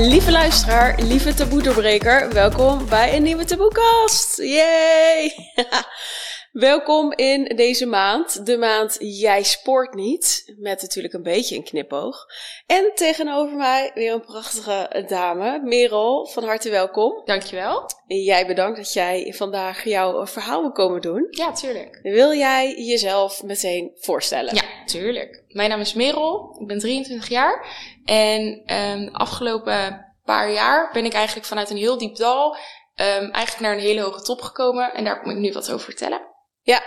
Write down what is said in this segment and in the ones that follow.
Lieve luisteraar, lieve taboe-doorbreker, welkom bij een nieuwe taboekast. Yay! welkom in deze maand, de maand Jij Sport Niet, met natuurlijk een beetje een knipoog. En tegenover mij weer een prachtige dame, Merel, van harte welkom. Dankjewel. En jij bedankt dat jij vandaag jouw verhaal wil komen doen. Ja, tuurlijk. Wil jij jezelf meteen voorstellen? Ja, tuurlijk. Mijn naam is Merel, ik ben 23 jaar en um, de afgelopen paar jaar ben ik eigenlijk vanuit een heel diep dal um, eigenlijk naar een hele hoge top gekomen en daar kom ik nu wat over vertellen. Ja,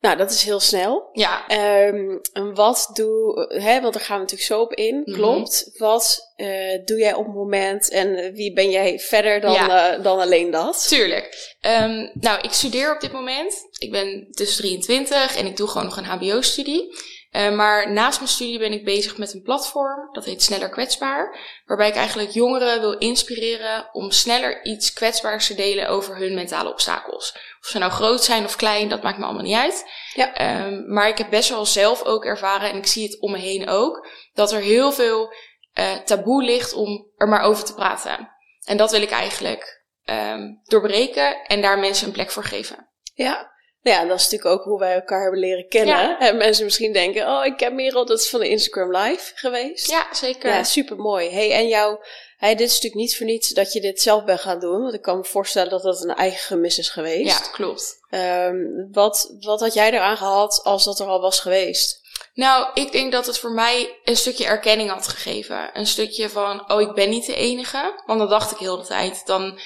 nou dat is heel snel. Ja. Um, wat doe, hè, want daar gaan we natuurlijk zo op in, Mhm. klopt. Wat uh, doe jij op het moment en wie ben jij verder dan, Ja. uh, dan alleen dat? Tuurlijk. Um, nou, ik studeer op dit moment. Ik ben dus 23 en ik doe gewoon nog een HBO-studie. Uh, maar naast mijn studie ben ik bezig met een platform, dat heet Sneller Kwetsbaar. Waarbij ik eigenlijk jongeren wil inspireren om sneller iets kwetsbaars te delen over hun mentale obstakels. Of ze nou groot zijn of klein, dat maakt me allemaal niet uit. Ja. Um, maar ik heb best wel zelf ook ervaren, en ik zie het om me heen ook, dat er heel veel uh, taboe ligt om er maar over te praten. En dat wil ik eigenlijk um, doorbreken en daar mensen een plek voor geven. Ja. Nou ja, dat is natuurlijk ook hoe wij elkaar hebben leren kennen. Ja. En mensen misschien denken, oh, ik ken Merel, dat is van de Instagram Live geweest. Ja, zeker. Ja, super mooi. Hey, en jou, hey, dit is natuurlijk niet voor niets dat je dit zelf bent gaan doen. Want ik kan me voorstellen dat dat een eigen gemis is geweest. Ja, klopt. Um, wat, wat had jij eraan gehad als dat er al was geweest? Nou, ik denk dat het voor mij een stukje erkenning had gegeven. Een stukje van, oh, ik ben niet de enige. Want dat dacht ik heel de tijd. Dan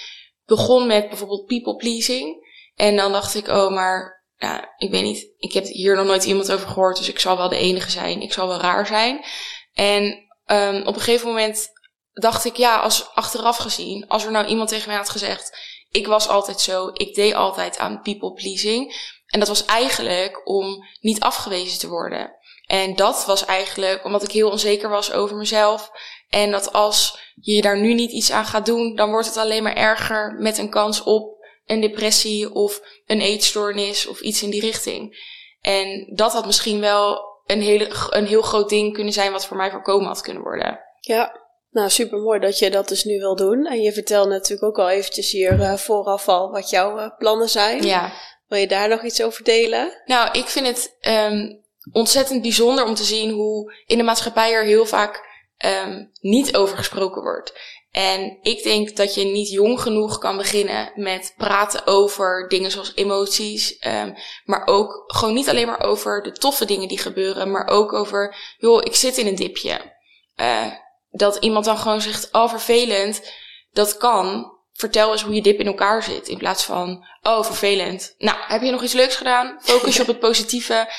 begon met bijvoorbeeld people pleasing. En dan dacht ik, oh, maar ja, ik weet niet. Ik heb hier nog nooit iemand over gehoord, dus ik zal wel de enige zijn. Ik zal wel raar zijn. En um, op een gegeven moment dacht ik, ja, als achteraf gezien, als er nou iemand tegen mij had gezegd, ik was altijd zo, ik deed altijd aan people pleasing. En dat was eigenlijk om niet afgewezen te worden. En dat was eigenlijk omdat ik heel onzeker was over mezelf. En dat als je daar nu niet iets aan gaat doen, dan wordt het alleen maar erger met een kans op een depressie of een eetstoornis of iets in die richting. En dat had misschien wel een, hele, een heel groot ding kunnen zijn wat voor mij voorkomen had kunnen worden. Ja, nou super mooi dat je dat dus nu wil doen. En je vertelt natuurlijk ook al eventjes hier uh, vooraf al wat jouw uh, plannen zijn. Ja. Wil je daar nog iets over delen? Nou, ik vind het um, ontzettend bijzonder om te zien hoe in de maatschappij er heel vaak um, niet over gesproken wordt. En ik denk dat je niet jong genoeg kan beginnen met praten over dingen zoals emoties. Um, maar ook gewoon niet alleen maar over de toffe dingen die gebeuren. Maar ook over, joh, ik zit in een dipje. Uh, dat iemand dan gewoon zegt, oh vervelend, dat kan. Vertel eens hoe je dip in elkaar zit. In plaats van, oh vervelend. Nou, heb je nog iets leuks gedaan? Focus je op het positieve.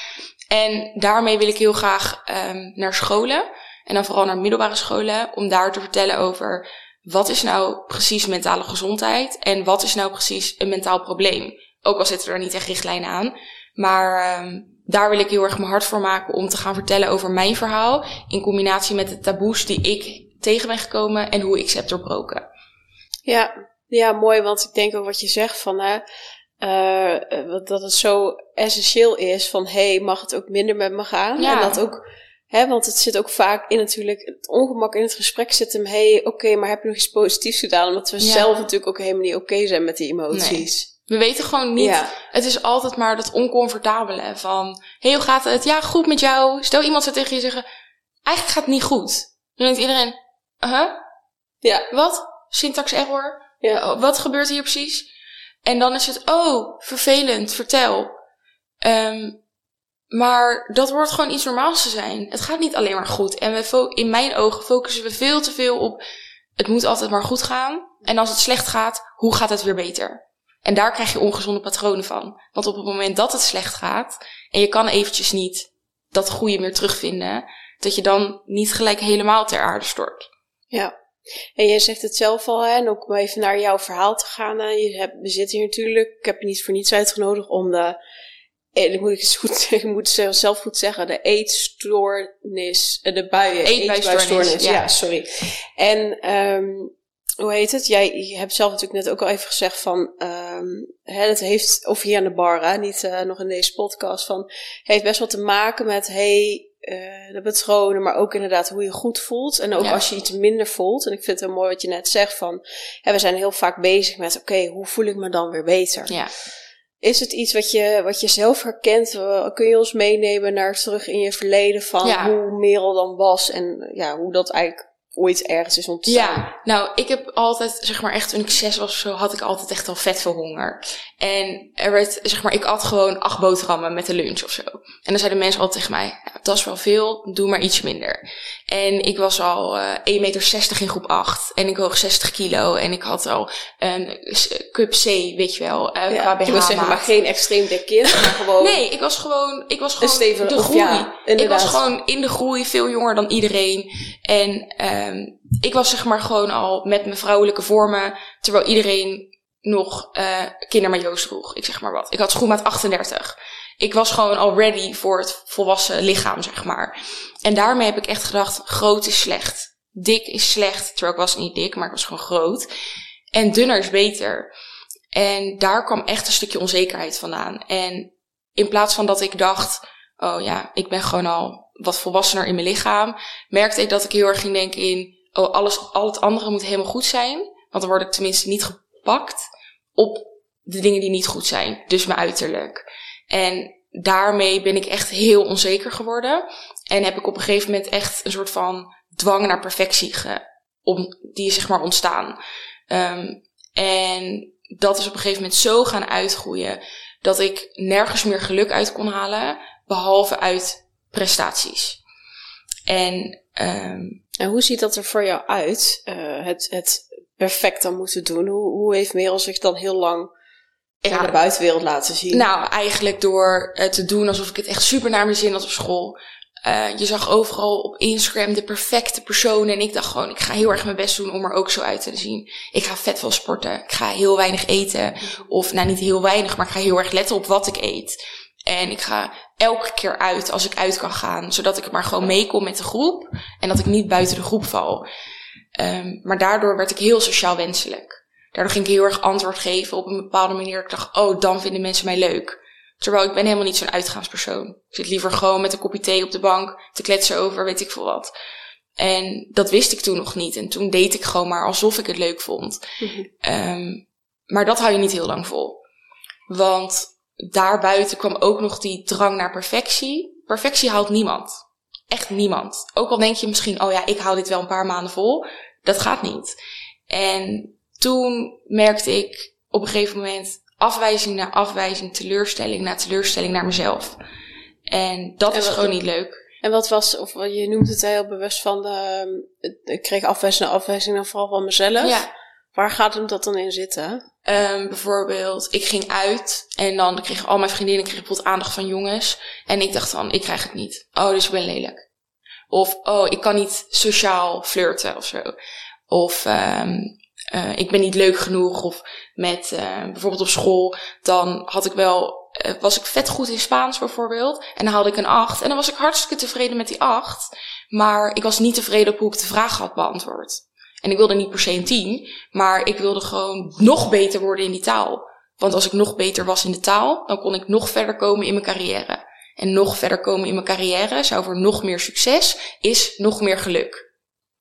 En daarmee wil ik heel graag um, naar scholen. En dan vooral naar middelbare scholen. Om daar te vertellen over wat is nou precies mentale gezondheid en wat is nou precies een mentaal probleem. Ook al zitten er niet echt richtlijnen aan. Maar um, daar wil ik heel erg mijn hart voor maken om te gaan vertellen over mijn verhaal. In combinatie met de taboes die ik tegen ben gekomen en hoe ik ze heb doorbroken. Ja, ja mooi, want ik denk ook wat je zegt van hè, uh, dat het zo essentieel is van hey, mag het ook minder met me gaan? Ja. En dat ook He, want het zit ook vaak in natuurlijk, het ongemak in het gesprek zit hem, hey, oké, okay, maar heb je nog iets positiefs gedaan? Omdat we ja. zelf natuurlijk ook helemaal niet oké okay zijn met die emoties. Nee. We weten gewoon niet, ja. het is altijd maar dat oncomfortabele van, hey, hoe gaat het? Ja, goed met jou. Stel iemand zou tegen je zeggen, eigenlijk gaat het niet goed. Dan denkt iedereen, huh? Ja. Wat? Syntax error? Ja. Oh, wat gebeurt hier precies? En dan is het, oh, vervelend, vertel. Um, maar dat wordt gewoon iets normaals te zijn. Het gaat niet alleen maar goed. En in mijn ogen focussen we veel te veel op het moet altijd maar goed gaan. En als het slecht gaat, hoe gaat het weer beter? En daar krijg je ongezonde patronen van. Want op het moment dat het slecht gaat en je kan eventjes niet dat goede meer terugvinden, dat je dan niet gelijk helemaal ter aarde stort. Ja. En jij zegt het zelf al, hè, en ook om even naar jouw verhaal te gaan. Je hebt, we zitten hier natuurlijk, ik heb je niet voor niets uitgenodigd om de en dan moet ik het goed zeggen, moet zelf goed zeggen, de eetstoornis, de buien, eetbuisstoornis, ja. ja, sorry. En um, hoe heet het? Jij je hebt zelf natuurlijk net ook al even gezegd van, um, hè, het heeft, of hier aan de bar, hè, niet uh, nog in deze podcast, van, heeft best wel te maken met, hey, uh, de patronen, maar ook inderdaad hoe je goed voelt. En ook als je iets minder voelt. En ik vind het mooi wat je net zegt van, ja, we zijn heel vaak bezig met, oké, hoe voel ik me dan weer beter? Ja. Is het iets wat je, wat je zelf herkent? Kun je ons meenemen naar terug in je verleden van hoe Merel dan was en ja, hoe dat eigenlijk ooit ergens is ontstaan. Ja, nou, ik heb altijd, zeg maar, echt toen ik zes was of zo, had ik altijd echt al vet veel honger. En er werd, zeg maar, ik at gewoon acht boterhammen met de lunch of zo. En dan zeiden mensen altijd tegen mij, dat is wel veel, doe maar iets minder. En ik was al uh, eh, 1,60 meter in groep 8 en ik woog 60 kilo en ik had al een cup C, weet je wel, uh, ja, qua BH. Je zeggen, maar geen extreem dik kind, maar gewoon... nee, ik was gewoon, ik was gewoon de groei. Ja, ik was gewoon in de groei, veel jonger dan iedereen. En um, ik was zeg maar gewoon al met mijn vrouwelijke vormen, terwijl iedereen nog uh, kindermajo's droeg. Ik zeg maar wat. Ik had schoenmaat 38. Ik was gewoon al ready voor het volwassen lichaam, zeg maar. En daarmee heb ik echt gedacht, groot is slecht. Dik is slecht. Terwijl ik was niet dik, maar ik was gewoon groot. En dunner is beter. En daar kwam echt een stukje onzekerheid vandaan. En in plaats van dat ik dacht, oh ja, ik ben gewoon al wat volwassener in mijn lichaam, merkte ik dat ik heel erg ging denken in, oh, alles, al het andere moet helemaal goed zijn. Want dan word ik tenminste niet gepakt op de dingen die niet goed zijn. Dus mijn uiterlijk. En daarmee ben ik echt heel onzeker geworden. En heb ik op een gegeven moment echt een soort van dwang naar perfectie ge, om, die is zeg maar ontstaan. Um, en dat is op een gegeven moment zo gaan uitgroeien dat ik nergens meer geluk uit kon halen, behalve uit prestaties. En, um, en hoe ziet dat er voor jou uit? Uh, het, het perfect dan moeten doen. Hoe, hoe heeft Merel zich dan heel lang ja, de buitenwereld laten zien? Nou, eigenlijk door uh, te doen alsof ik het echt super naar mijn zin had op school. Uh, je zag overal op Instagram de perfecte persoon. En ik dacht gewoon, ik ga heel erg mijn best doen om er ook zo uit te zien. Ik ga vet veel sporten. Ik ga heel weinig eten. Of nou, niet heel weinig, maar ik ga heel erg letten op wat ik eet. En ik ga elke keer uit als ik uit kan gaan. Zodat ik maar gewoon meekom met de groep. En dat ik niet buiten de groep val. Um, maar daardoor werd ik heel sociaal wenselijk. Daardoor ging ik heel erg antwoord geven op een bepaalde manier. Ik dacht, oh, dan vinden mensen mij leuk. Terwijl ik ben helemaal niet zo'n uitgaanspersoon. Ik zit liever gewoon met een kopje thee op de bank te kletsen over weet ik veel wat. En dat wist ik toen nog niet. En toen deed ik gewoon maar alsof ik het leuk vond. um, maar dat hou je niet heel lang vol. Want daarbuiten kwam ook nog die drang naar perfectie. Perfectie haalt niemand. Echt niemand. Ook al denk je misschien, oh ja, ik hou dit wel een paar maanden vol. Dat gaat niet. En toen merkte ik op een gegeven moment afwijzing naar afwijzing, teleurstelling na teleurstelling naar mezelf. En dat is gewoon niet leuk. En wat was, of je noemt het heel bewust van, de, ik kreeg afwijzing naar afwijzing, dan vooral van mezelf. Ja. Waar gaat hem dat dan in zitten? Um, bijvoorbeeld, ik ging uit en dan kregen al mijn vriendinnen kregen bijvoorbeeld aandacht van jongens. En ik dacht dan, ik krijg het niet. Oh, dus ik ben lelijk. Of, oh, ik kan niet sociaal flirten of zo. Of, um, ik ben niet leuk genoeg. Of met, uh, bijvoorbeeld op school, dan had ik wel, uh, was ik vet goed in Spaans bijvoorbeeld. En dan haalde ik een 8. En dan was ik hartstikke tevreden met die 8. Maar ik was niet tevreden op hoe ik de vraag had beantwoord. En ik wilde niet per se een 10, maar ik wilde gewoon nog beter worden in die taal. Want als ik nog beter was in de taal, dan kon ik nog verder komen in mijn carrière. En nog verder komen in mijn carrière zou voor nog meer succes, is nog meer geluk.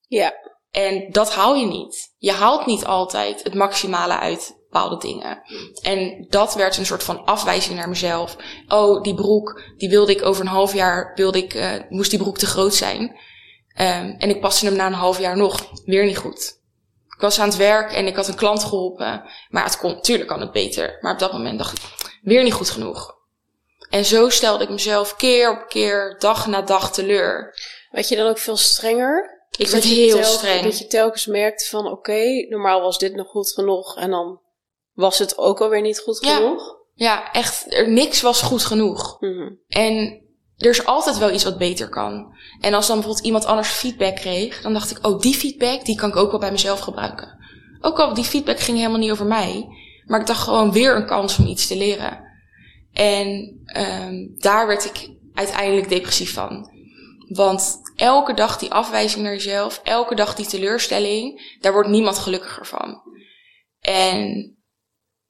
Ja. En dat haal je niet. Je haalt niet altijd het maximale uit bepaalde dingen. En dat werd een soort van afwijzing naar mezelf. Oh, die broek, die wilde ik over een half jaar, wilde ik, uh, moest die broek te groot zijn. Um, en ik paste hem na een half jaar nog weer niet goed. Ik was aan het werk en ik had een klant geholpen. Maar het kon, natuurlijk kan het beter. Maar op dat moment dacht ik, weer niet goed genoeg. En zo stelde ik mezelf keer op keer, dag na dag teleur. Weet je dan ook veel strenger? Ik werd heel streng. Dat je telkens merkt van oké, normaal was dit nog goed genoeg en dan was het ook alweer niet goed genoeg. Ja, echt, er, niks was goed genoeg. Mhm. En er is altijd wel iets wat beter kan. En als dan bijvoorbeeld iemand anders feedback kreeg, dan dacht ik, oh, die feedback, die kan ik ook wel bij mezelf gebruiken. Ook al die feedback ging helemaal niet over mij, maar ik dacht gewoon weer een kans om iets te leren. En um, daar werd ik uiteindelijk depressief van. Want elke dag die afwijzing naar jezelf, elke dag die teleurstelling, daar wordt niemand gelukkiger van. En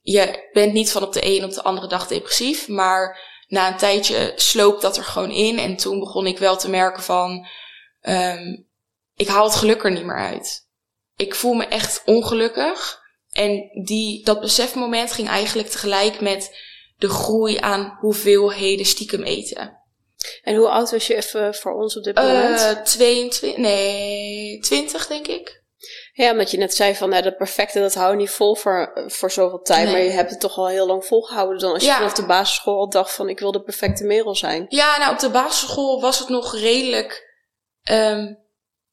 je bent niet van op de een op de andere dag depressief, maar na een tijdje sloop dat er gewoon in. En toen begon ik wel te merken van, um, ik haal het geluk er niet meer uit. Ik voel me echt ongelukkig. En die, dat besefmoment ging eigenlijk tegelijk met de groei aan hoeveelheden stiekem eten. En hoe oud was je even voor ons op dit moment? Uh, 22, nee, 20 denk ik. Ja, omdat je net zei van nou, dat perfecte, dat hou je niet vol voor, voor zoveel tijd. Maar je hebt het toch al heel lang volgehouden dan als je vanaf de basisschool al dacht van ik wil de perfecte merel zijn. Ja, nou op de basisschool was het nog redelijk um,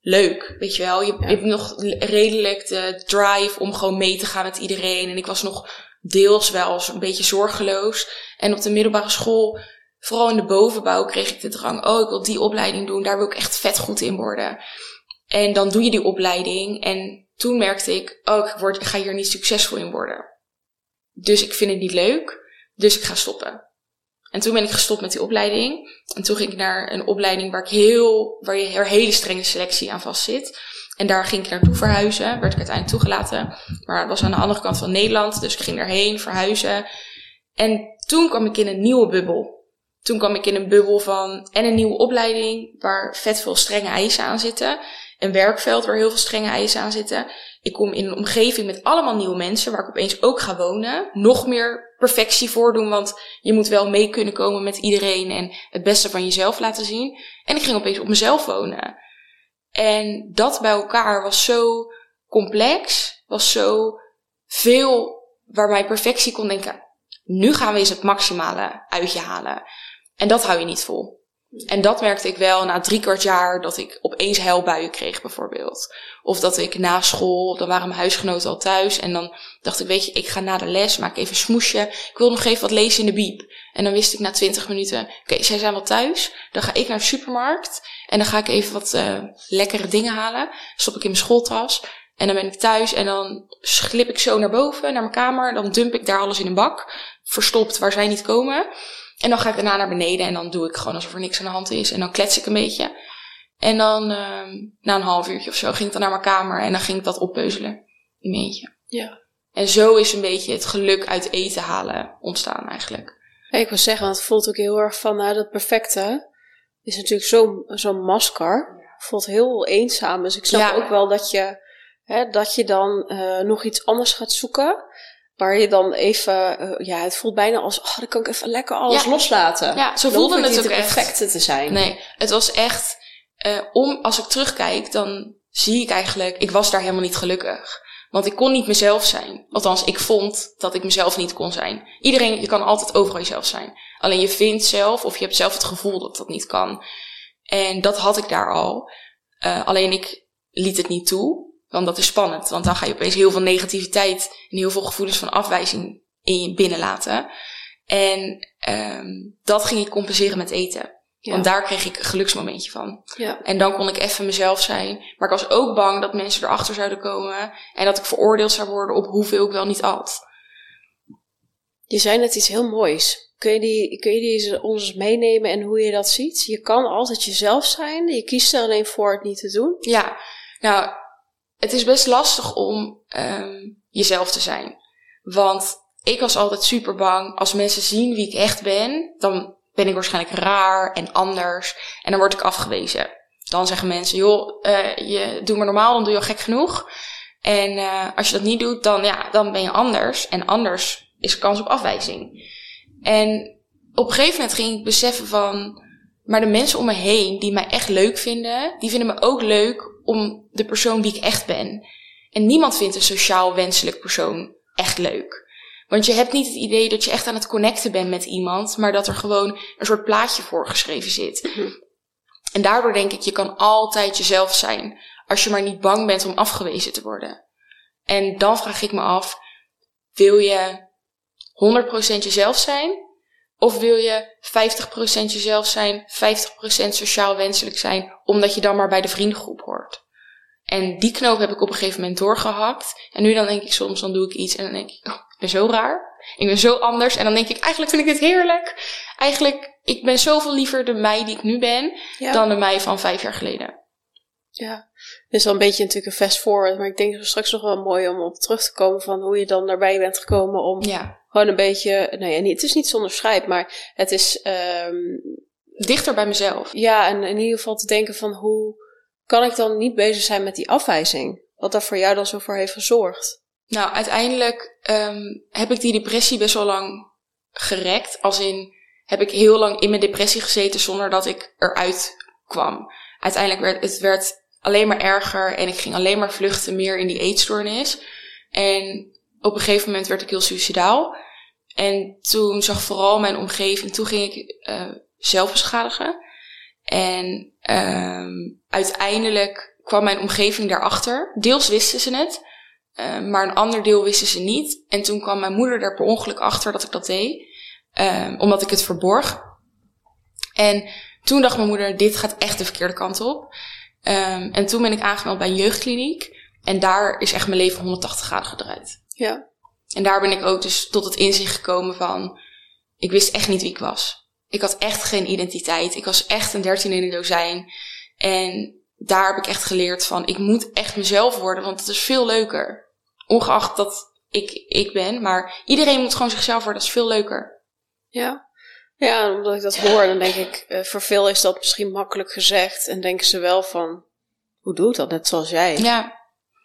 leuk, weet je wel. Je, je hebt nog redelijk de drive om gewoon mee te gaan met iedereen. En ik was nog deels wel een beetje zorgeloos. En op de middelbare school, vooral in de bovenbouw, kreeg ik de drang. Oh, ik wil die opleiding doen. Daar wil ik echt vet goed in worden. En dan doe je die opleiding. En toen merkte ik, oh, ik, ik ga hier niet succesvol in worden. Dus ik vind het niet leuk. Dus ik ga stoppen. En toen ben ik gestopt met die opleiding. En toen ging ik naar een opleiding waar ik heel, waar je er hele strenge selectie aan vast zit. En daar ging ik naartoe verhuizen. Werd ik uiteindelijk toegelaten. Maar het was aan de andere kant van Nederland. Dus ik ging daarheen verhuizen. En toen kwam ik in een nieuwe bubbel. Toen kwam ik in een bubbel van en een nieuwe opleiding waar vet veel strenge eisen aan zitten. Een werkveld waar heel veel strenge eisen aan zitten. Ik kom in een omgeving met allemaal nieuwe mensen waar ik opeens ook ga wonen. Nog meer perfectie voordoen, want je moet wel mee kunnen komen met iedereen en het beste van jezelf laten zien. En ik ging opeens op mezelf wonen. En dat bij elkaar was zo complex, was zo veel waar mijn perfectie kon denken. Nu gaan we eens het maximale uit je halen. En dat hou je niet vol. En dat merkte ik wel na drie kwart jaar dat ik opeens huilbuien kreeg bijvoorbeeld. Of dat ik na school, dan waren mijn huisgenoten al thuis. En dan dacht ik, weet je, ik ga na de les, maak even een smoesje. Ik wil nog even wat lezen in de biep. En dan wist ik na twintig minuten, oké, zij zijn wel thuis. Dan ga ik naar de supermarkt. En dan ga ik even wat uh, lekkere dingen halen. Stop ik in mijn schooltas. En dan ben ik thuis en dan glip ik zo naar boven, naar mijn kamer. Dan dump ik daar alles in een bak. Verstopt waar zij niet komen. En dan ga ik daarna naar beneden en dan doe ik gewoon alsof er niks aan de hand is. En dan klets ik een beetje. En dan, uh, na een half uurtje of zo, ging ik dan naar mijn kamer en dan ging ik dat oppeuzelen. In mijn eentje. Ja. En zo is een beetje het geluk uit eten halen ontstaan eigenlijk. ik wil zeggen, want het voelt ook heel erg van, nou, dat perfecte is natuurlijk zo'n zo masker. Het voelt heel eenzaam. Dus ik snap ook wel dat je, hè, dat je dan uh, nog iets anders gaat zoeken. Waar je dan even, uh, ja, het voelt bijna als, oh, dan kan ik even lekker alles loslaten. Ja, zo voelde het ook echt. perfecte te zijn. Nee, het was echt, uh, om, als ik terugkijk, dan zie ik eigenlijk, ik was daar helemaal niet gelukkig. Want ik kon niet mezelf zijn. Althans, ik vond dat ik mezelf niet kon zijn. Iedereen, je kan altijd overal jezelf zijn. Alleen je vindt zelf, of je hebt zelf het gevoel dat dat niet kan. En dat had ik daar al. Uh, alleen ik liet het niet toe. Want dat is spannend. Want dan ga je opeens heel veel negativiteit en heel veel gevoelens van afwijzing in je binnenlaten. En um, dat ging ik compenseren met eten. Want daar kreeg ik een geluksmomentje van. Ja. En dan kon ik even mezelf zijn. Maar ik was ook bang dat mensen erachter zouden komen. En dat ik veroordeeld zou worden op hoeveel ik wel niet at. Je zei net iets heel moois. Kun je die, kun je die ons meenemen en hoe je dat ziet? Je kan altijd jezelf zijn. Je kiest er alleen voor het niet te doen. Ja, nou, het is best lastig om um, jezelf te zijn. Want ik was altijd super bang. Als mensen zien wie ik echt ben, dan ben ik waarschijnlijk raar en anders. En dan word ik afgewezen. Dan zeggen mensen, joh, uh, je doet maar normaal, dan doe je al gek genoeg. En uh, als je dat niet doet, dan, ja, dan ben je anders. En anders is kans op afwijzing. En op een gegeven moment ging ik beseffen van... Maar de mensen om me heen die mij echt leuk vinden, die vinden me ook leuk om de persoon wie ik echt ben. En niemand vindt een sociaal wenselijk persoon echt leuk. Want je hebt niet het idee dat je echt aan het connecten bent met iemand, maar dat er gewoon een soort plaatje voorgeschreven zit. Mhm. En daardoor denk ik, je kan altijd jezelf zijn, als je maar niet bang bent om afgewezen te worden. En dan vraag ik me af, wil je 100% jezelf zijn? Of wil je 50% jezelf zijn, 50% sociaal wenselijk zijn, omdat je dan maar bij de vriendengroep hoort? En die knoop heb ik op een gegeven moment doorgehakt. En nu dan denk ik soms, dan doe ik iets en dan denk ik, oh, ik ben zo raar. Ik ben zo anders. En dan denk ik, eigenlijk vind ik dit heerlijk. Eigenlijk, ik ben zoveel liever de mij die ik nu ben, dan de mij van vijf jaar geleden. Ja, het is wel een beetje natuurlijk een fast forward. Maar ik denk straks nog wel mooi om op terug te komen van hoe je dan daarbij bent gekomen om ja gewoon een beetje, nou ja, niet, het is niet zonder schrijf, maar het is ehm, Dichter bij mezelf. ja, en in ieder geval te denken van hoe kan ik dan niet bezig zijn met die afwijzing? Wat daar voor jou dan zo voor heeft gezorgd. Nou, uiteindelijk ehm, heb ik die depressie best wel lang gerekt. Als in, heb ik heel lang in mijn depressie gezeten zonder dat ik eruit kwam. Uiteindelijk werd het werd alleen maar erger en ik ging alleen maar vluchten meer in die eetstoornis. En op een gegeven moment werd ik heel suicidaal. En toen zag vooral mijn omgeving, toen ging ik eh zelf beschadigen. En ehm uiteindelijk kwam mijn omgeving daarachter. Deels wisten ze het, eh, maar een ander deel wisten ze niet. En toen kwam mijn moeder er per ongeluk achter dat ik dat deed, ehm, omdat ik het verborg. En toen dacht mijn moeder, dit gaat echt de verkeerde kant op. Ehm, en toen ben ik aangemeld bij een jeugdkliniek. En daar is echt mijn leven 180 graden gedraaid. Ja. En daar ben ik ook dus tot het inzicht gekomen van... Ik wist echt niet wie ik was. Ik had echt geen identiteit. Ik was echt een dertien in een dozijn. En daar heb ik echt geleerd van... Ik moet echt mezelf worden, want het is veel leuker. Ongeacht dat ik ik ben. Maar iedereen moet gewoon zichzelf worden. Dat is veel leuker. Ja. Ja, omdat ik dat hoor, dan denk ik, eh, voor veel is dat misschien makkelijk gezegd. En denken ze wel van, hoe doe ik dat? Net zoals jij. Ja.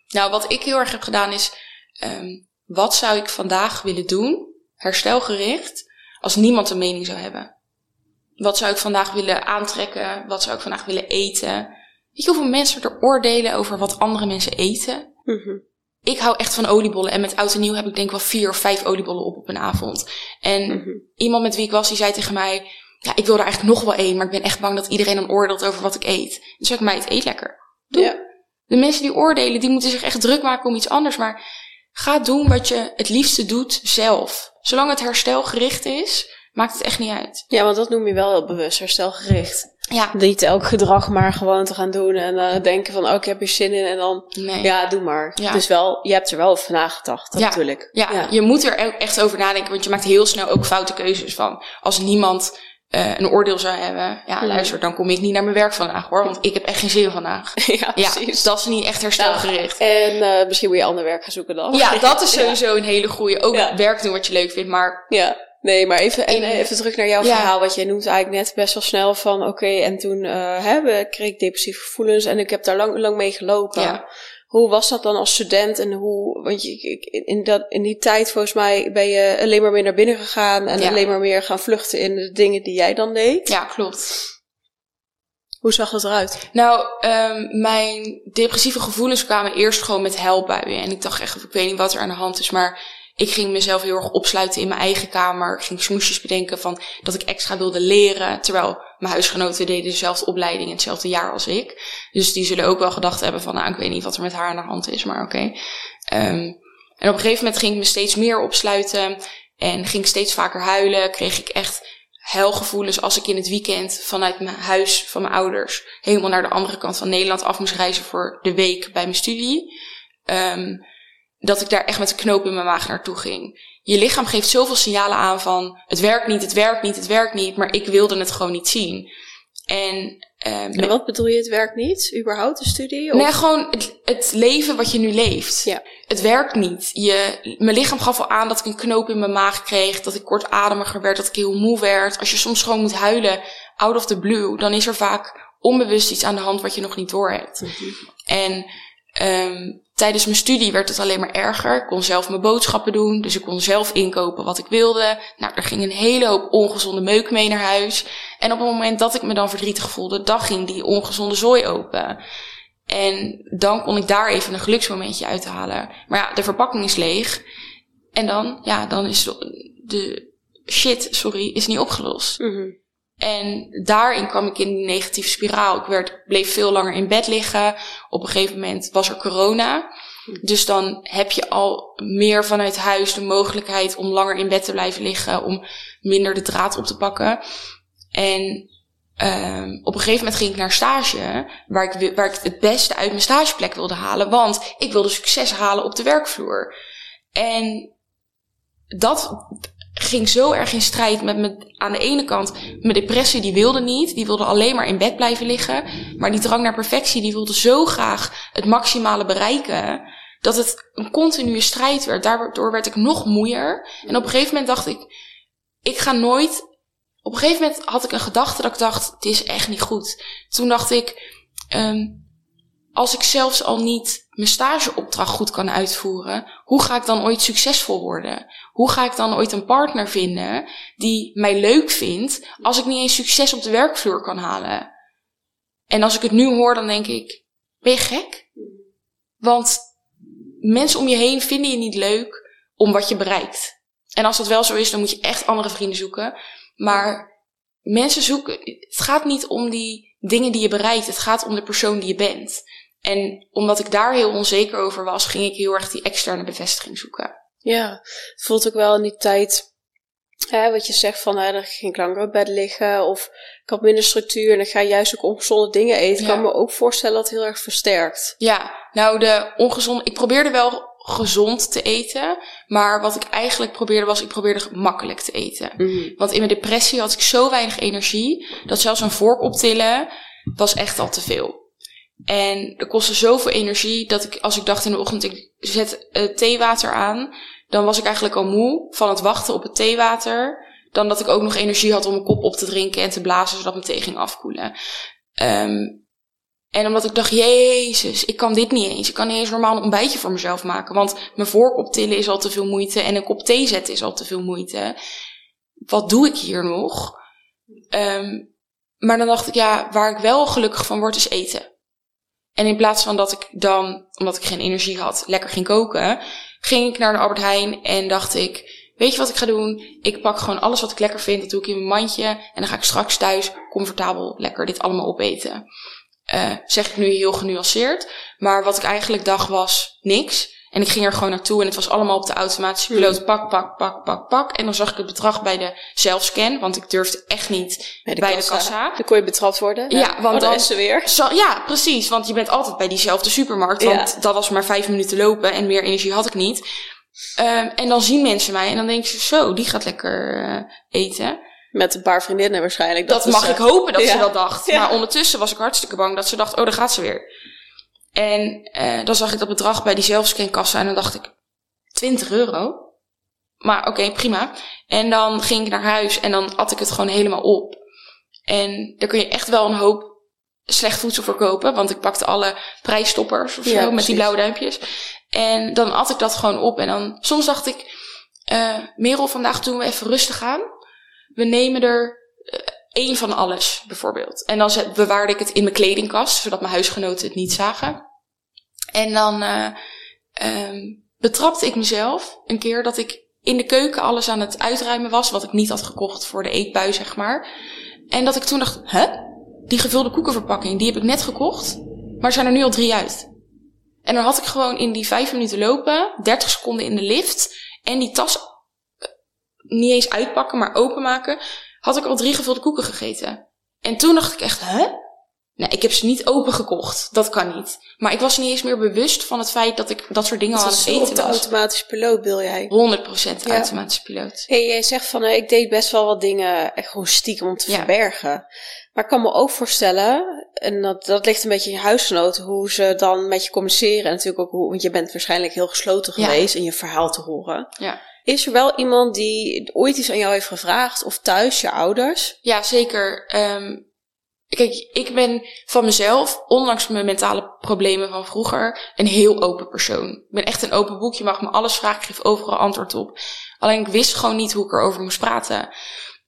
Nou, wat ik heel erg heb gedaan is... ehm, wat zou ik vandaag willen doen, herstelgericht, als niemand een mening zou hebben? Wat zou ik vandaag willen aantrekken? Wat zou ik vandaag willen eten? Weet je hoeveel mensen er oordelen over wat andere mensen eten? Mhm. Ik hou echt van oliebollen. En met oud en nieuw heb ik denk wel vier of vijf oliebollen op op een avond. En Mhm. iemand met wie ik was, die zei tegen mij... Ja, ik wil er eigenlijk nog wel één, maar ik ben echt bang dat iedereen dan oordeelt over wat ik eet. Dus ik, mij het eet lekker. Doe. Ja. De mensen die oordelen, die moeten zich echt druk maken om iets anders. Maar ga doen wat je het liefste doet zelf. Zolang het herstelgericht is, maakt het echt niet uit. ja, want dat noem je wel heel bewust, herstelgericht. Ja, Niet elk gedrag maar gewoon te gaan doen en eh, denken van, oh, ik heb hier zin in en dan, nee. ja, doe maar. Ja. Dus wel, je hebt er wel over nagedacht, Ja. natuurlijk. Ja, je moet er echt over nadenken, want je maakt heel snel ook foute keuzes van. Als niemand eh, een oordeel zou hebben, ja, Mhm. luister, dan kom ik niet naar mijn werk vandaag hoor, want ik heb echt geen zin vandaag. ja, Ja, precies. dat is niet echt herstelgericht. En eh, misschien moet je ander werk gaan zoeken dan. Ja, dat is sowieso een hele goede. Ook werk doen wat je leuk vindt, maar Ja, nee, maar even, en even terug naar jouw verhaal. Wat jij noemt eigenlijk net best wel snel van, oké, en toen eh, hè, kreeg ik depressieve gevoelens en ik heb daar lang, lang mee gelopen. Hoe was dat dan als student en hoe, want je, in, dat, in die tijd volgens mij ben je alleen maar meer naar binnen gegaan en Ja. alleen maar meer gaan vluchten in de dingen die jij dan deed. ja, klopt. Hoe zag dat eruit? Nou, ehm, mijn depressieve gevoelens kwamen eerst gewoon met huilbuien. En ik dacht echt, ik weet niet wat er aan de hand is, maar ik ging mezelf heel erg opsluiten in mijn eigen kamer. Ging smoesjes bedenken van dat ik extra wilde leren. Terwijl mijn huisgenoten deden dezelfde opleiding in hetzelfde jaar als ik. Dus die zullen ook wel gedacht hebben van, nou, ik weet niet wat er met haar aan de hand is, maar oké. Ehm, en op een gegeven moment ging ik me steeds meer opsluiten. En ging ik steeds vaker huilen. Kreeg ik echt huilgevoelens als ik in het weekend vanuit mijn huis van mijn ouders helemaal naar de andere kant van Nederland af moest reizen voor de week bij mijn studie. Ehm, dat ik daar echt met een knoop in mijn maag naartoe ging. Je lichaam geeft zoveel signalen aan van het werkt niet, het werkt niet, het werkt niet, maar ik wilde het gewoon niet zien. En, En wat bedoel je, het werkt niet? Überhaupt de studie? Of? Nee, gewoon het, het leven wat je nu leeft. Ja. Het werkt niet. Je, mijn lichaam gaf al aan dat ik een knoop in mijn maag kreeg, dat ik kortademiger werd, dat ik heel moe werd. Als je soms gewoon moet huilen, out of the blue, dan is er vaak onbewust iets aan de hand wat je nog niet doorhebt. En ehm, tijdens mijn studie werd het alleen maar erger. Ik kon zelf mijn boodschappen doen, dus ik kon zelf inkopen wat ik wilde. Nou, er ging een hele hoop ongezonde meuk mee naar huis. En op het moment dat ik me dan verdrietig voelde, dan ging die ongezonde zooi open. En dan kon ik daar even een geluksmomentje uithalen. Maar ja, de verpakking is leeg. En dan, ja, dan is de, de shit, sorry, is niet opgelost. Mhm. En daarin kwam ik in die negatieve spiraal. Ik werd, bleef veel langer in bed liggen. Op een gegeven moment was er corona. Dus dan heb je al meer vanuit huis de mogelijkheid om langer in bed te blijven liggen. Om minder de draad op te pakken. En ehm, op een gegeven moment ging ik naar stage. Waar ik, waar ik het beste uit mijn stageplek wilde halen. Want ik wilde succes halen op de werkvloer. En dat ging zo erg in strijd met me. Aan de ene kant, mijn depressie die wilde niet. Die wilde alleen maar in bed blijven liggen. Maar die drang naar perfectie, die wilde zo graag het maximale bereiken. dat het een continue strijd werd. Daardoor werd ik nog moeier. En op een gegeven moment dacht ik, ik ga nooit. Op een gegeven moment had ik een gedachte dat ik dacht, het is echt niet goed. Toen dacht ik, um, als ik zelfs al niet mijn stageopdracht goed kan uitvoeren, hoe ga ik dan ooit succesvol worden? Hoe ga ik dan ooit een partner vinden die mij leuk vindt als ik niet eens succes op de werkvloer kan halen? En als ik het nu hoor, dan denk ik, ben je gek? Want mensen om je heen vinden je niet leuk om wat je bereikt. En als dat wel zo is, dan moet je echt andere vrienden zoeken. Maar mensen zoeken, het gaat niet om die dingen die je bereikt, het gaat om de persoon die je bent. En omdat ik daar heel onzeker over was, ging ik heel erg die externe bevestiging zoeken. Ja, het voelt ook wel in die tijd, hè, wat je zegt van, hè, dan ging ik langer op bed liggen of ik had minder structuur en dan ga je juist ook ongezonde dingen eten. Ik kan me ook voorstellen dat het heel erg versterkt. Ja, nou de ongezonde, ik probeerde wel gezond te eten. Maar wat ik eigenlijk probeerde was, ik probeerde makkelijk te eten. Mhm. Want in mijn depressie had ik zo weinig energie, dat zelfs een vork optillen was echt al te veel. En er kostte zoveel energie dat ik, als ik dacht in de ochtend, ik zet uh, theewater aan, dan was ik eigenlijk al moe van het wachten op het theewater. Dan dat ik ook nog energie had om mijn kop op te drinken en te blazen, zodat mijn thee ging afkoelen. Um, en omdat ik dacht, jezus, ik kan dit niet eens. Ik kan niet eens normaal een ontbijtje voor mezelf maken. Want mijn vork optillen is al te veel moeite en een kop thee zetten is al te veel moeite. Wat doe ik hier nog? Um, maar dan dacht ik, ja, waar ik wel gelukkig van word, is eten. En in plaats van dat ik dan, omdat ik geen energie had, lekker ging koken, ging ik naar de Albert Heijn en dacht ik, weet je wat ik ga doen? Ik pak gewoon alles wat ik lekker vind, dat doe ik in mijn mandje en dan ga ik straks thuis comfortabel lekker dit allemaal opeten. Uh, zeg ik nu heel genuanceerd, maar wat ik eigenlijk dacht was niks. En ik ging er gewoon naartoe en het was allemaal op de automatische piloot. Hmm. Pak, pak, pak, pak, pak. En dan zag ik het bedrag bij de zelfscan. Want ik durfde echt niet bij de, bij kassa. de kassa. Dan kon je betrapt worden. Ja, want oh, dan is ze weer. ja, precies. Want je bent altijd bij diezelfde supermarkt. Want dat was maar vijf minuten lopen en meer energie had ik niet. Um, en dan zien mensen mij en dan denken ze zo, die gaat lekker uh, eten. Met een paar vriendinnen waarschijnlijk. Dat, dat mag ik hopen dat ze dat dacht. Maar ondertussen was ik hartstikke bang dat ze dacht, oh, daar gaat ze weer. En uh, dan zag ik dat bedrag bij die zelfscankassa en dan dacht ik, 20 euro? Maar oké, okay, prima. En dan ging ik naar huis en dan at ik het gewoon helemaal op. En daar kun je echt wel een hoop slecht voedsel voor kopen. Want ik pakte alle prijsstoppers of zo met die blauwe duimpjes. En dan at ik dat gewoon op. En dan soms dacht ik, uh, Merel, vandaag doen we even rustig aan. We nemen er uh, één van alles, bijvoorbeeld. En dan bewaarde ik het in mijn kledingkast, zodat mijn huisgenoten het niet zagen. En dan uh, betrapte ik mezelf een keer dat ik in de keuken alles aan het uitruimen was, wat ik niet had gekocht voor de eetbui, zeg maar. En dat ik toen dacht, hè? Die gevulde koekenverpakking, die heb ik net gekocht, maar zijn er nu al drie uit. En dan had ik gewoon in die vijf minuten lopen, 30 seconden in de lift en die tas eh, niet eens uitpakken, maar openmaken, had ik al drie gevulde koeken gegeten. En toen dacht ik echt, hè? Nee, ik heb ze niet opengekocht. Dat kan niet. Maar ik was niet eens meer bewust van het feit dat ik dat soort dingen aan het eten was. de automatische piloot wil jij? 100% automatische piloot. Hey, jij zegt van, uh, ik deed best wel wat dingen echt gewoon stiekem om te verbergen. Maar ik kan me ook voorstellen, en dat, dat ligt een beetje in je huisgenoten, hoe ze dan met je communiceren. En natuurlijk ook hoe, want je bent waarschijnlijk heel gesloten geweest in je verhaal te horen. Ja. Is er wel iemand die ooit iets aan jou heeft gevraagd? Of thuis, je ouders? Ja, zeker. Um, Kijk, ik ben van mezelf, ondanks mijn mentale problemen van vroeger, een heel open persoon. Ik ben echt een open boek. Je mag me alles vragen, ik geef overal antwoord op. Alleen ik wist gewoon niet hoe ik erover moest praten.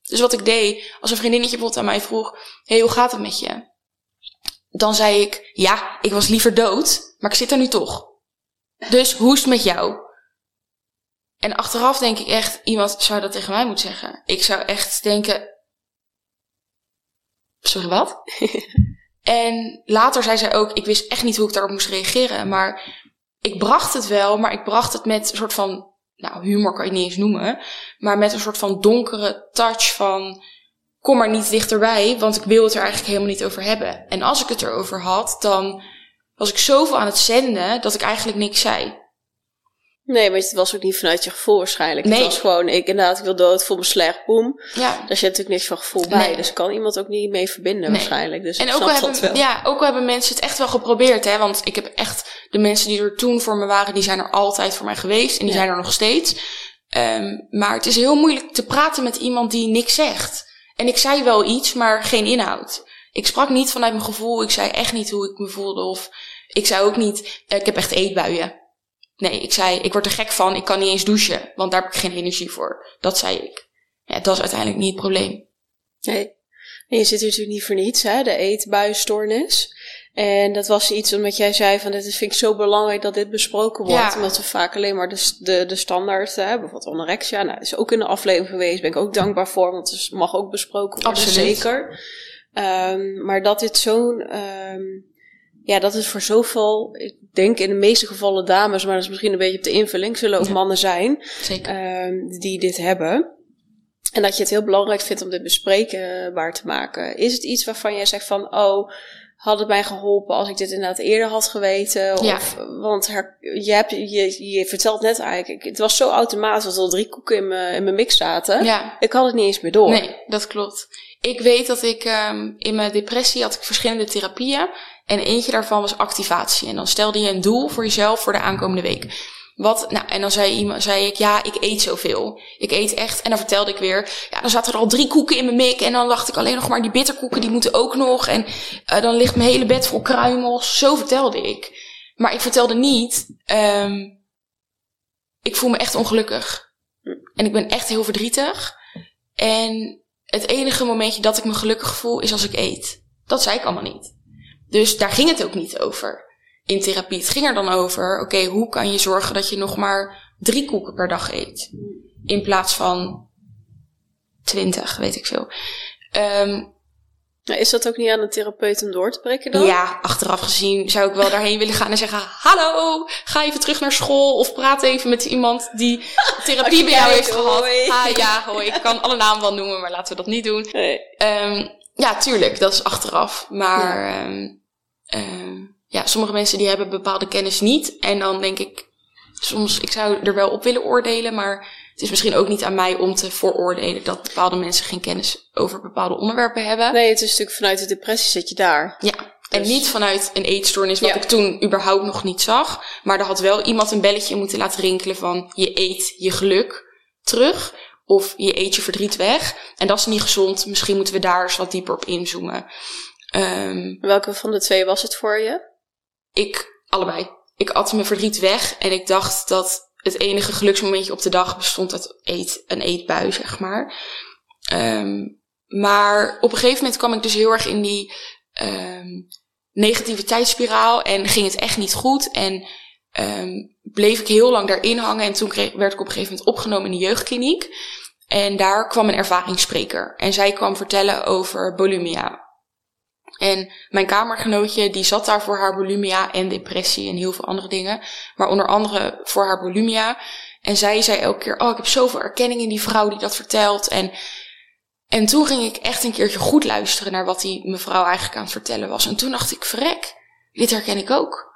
Dus wat ik deed, als een vriendinnetje bijvoorbeeld aan mij vroeg: hey, hoe gaat het met je? Dan zei ik: Ja, ik was liever dood, maar ik zit er nu toch. Dus hoe is het met jou? En achteraf denk ik echt, iemand zou dat tegen mij moeten zeggen. Ik zou echt denken, Sorry, wat? en later zei zij ook, ik wist echt niet hoe ik daarop moest reageren. Maar ik bracht het wel, maar ik bracht het met een soort van, nou, humor kan je niet eens noemen. Maar met een soort van donkere touch van, kom maar niet dichterbij, want ik wil het er eigenlijk helemaal niet over hebben. En als ik het erover had, dan was ik zoveel aan het zenden dat ik eigenlijk niks zei. Nee, maar het was ook niet vanuit je gevoel waarschijnlijk. Nee. Het was gewoon, ik inderdaad, ik wil dood, voel me slecht, boem. Ja. Daar zit natuurlijk niks van gevoel bij. Nee. Dus kan iemand ook niet mee verbinden Nee. waarschijnlijk. Dus En ik ook al, snap wel. hebben, ja, ook al hebben mensen het echt wel geprobeerd, hè. Want ik heb echt, de mensen die er toen voor me waren, die zijn er altijd voor mij geweest. En die Ja. zijn er nog steeds. Ehm, maar het is heel moeilijk te praten met iemand die niks zegt. En ik zei wel iets, maar geen inhoud. Ik sprak niet vanuit mijn gevoel. Ik zei echt niet hoe ik me voelde. Of ik zei ook niet, eh, ik heb echt eetbuien. Nee, ik zei, ik word er gek van. Ik kan niet eens douchen, want daar heb ik geen energie voor. Dat zei ik. Ja, dat is uiteindelijk niet het probleem. Nee. Je zit natuurlijk niet voor niets, hè, de eetbuisstoornis. En dat was iets omdat jij zei van, dit vind ik zo belangrijk dat dit besproken wordt. Ja. Omdat we vaak alleen maar de, de, de standaard, hè, bijvoorbeeld anorexia, nou, is ook in de aflevering geweest, ben ik ook dankbaar voor, want het mag ook besproken worden, Absoluut. zeker. Ehm, maar dat dit zo'n, ehm, ja, dat is voor zoveel, ik denk in de meeste gevallen dames, maar dat is misschien een beetje op de invulling, zullen ook Ja. mannen zijn, ehm, die dit hebben. En dat je het heel belangrijk vindt om dit bespreekbaar te maken. Is het iets waarvan jij zegt van, oh, had het mij geholpen als ik dit inderdaad eerder had geweten? Ja. Of, want her, je, hebt, je, je vertelt net eigenlijk, het was zo automatisch dat er al drie koeken in mijn, in mijn mix zaten. Ja. Ik had het niet eens meer door. Nee, dat klopt. Ik weet dat ik ehm, in mijn depressie had ik verschillende therapieën. En eentje daarvan was activatie. En dan stelde je een doel voor jezelf voor de aankomende week. Wat, nou, en dan zei, iemand, zei ik, ja, ik eet zoveel. Ik eet echt. En dan vertelde ik weer, ja, dan zaten er al drie koeken in mijn mik. En dan dacht ik alleen nog maar, die bitterkoeken, die moeten ook nog. En eh, dan ligt mijn hele bed vol kruimels. Zo vertelde ik. Maar ik vertelde niet, ehm, ik voel me echt ongelukkig. En ik ben echt heel verdrietig. En het enige momentje dat ik me gelukkig voel is als ik eet. Dat zei ik allemaal niet. Dus daar ging het ook niet over in therapie. Het ging er dan over, oké, hoe kan je zorgen dat je nog maar drie koeken per dag eet? In plaats van twintig, weet ik veel. Ehm, Nou, Is dat ook niet aan een therapeut om door te breken dan? ja, achteraf gezien zou ik wel daarheen willen gaan en zeggen: Hallo, ga even terug naar school. Of praat even met iemand die therapie bij jou heeft gehad. hoi. Ah ja, hoi. Ik kan alle namen wel noemen, maar laten we dat niet doen. Nee. Ehm, ja, tuurlijk, dat is achteraf. Maar ehm, ehm, ja, sommige mensen die hebben bepaalde kennis niet. En dan denk ik, soms, ik zou er wel op willen oordelen, maar het is misschien ook niet aan mij om te vooroordelen dat bepaalde mensen geen kennis over bepaalde onderwerpen hebben. nee, het is natuurlijk vanuit de depressie zit je daar. Ja, en Dus- niet vanuit een eetstoornis, wat Ja. ik toen überhaupt nog niet zag. Maar er had wel iemand een belletje moeten laten rinkelen van je eet je geluk terug. Of je eet je verdriet weg. En dat is niet gezond. Misschien moeten we daar eens wat dieper op inzoomen. Ehm, Welke van de twee was het voor je? Ik, allebei. Ik at mijn verdriet weg. En ik dacht dat het enige geluksmomentje op de dag bestond uit eet, een eetbui, zeg maar. Ehm, maar op een gegeven moment kwam ik dus heel erg in die ehm, negativiteitsspiraal. En ging het echt niet goed. En ehm, bleef ik heel lang daarin hangen. En toen werd ik op een gegeven moment opgenomen in de jeugdkliniek. En daar kwam een ervaringsspreker. En zij kwam vertellen over bulimia. En mijn kamergenootje, die zat daar voor haar bulimia en depressie en heel veel andere dingen. Maar onder andere voor haar bulimia. En zij zei elke keer, oh, ik heb zoveel erkenning in die vrouw die dat vertelt. En, en toen ging ik echt een keertje goed luisteren naar wat die mevrouw eigenlijk aan het vertellen was. En toen dacht ik, verrek, dit herken ik ook.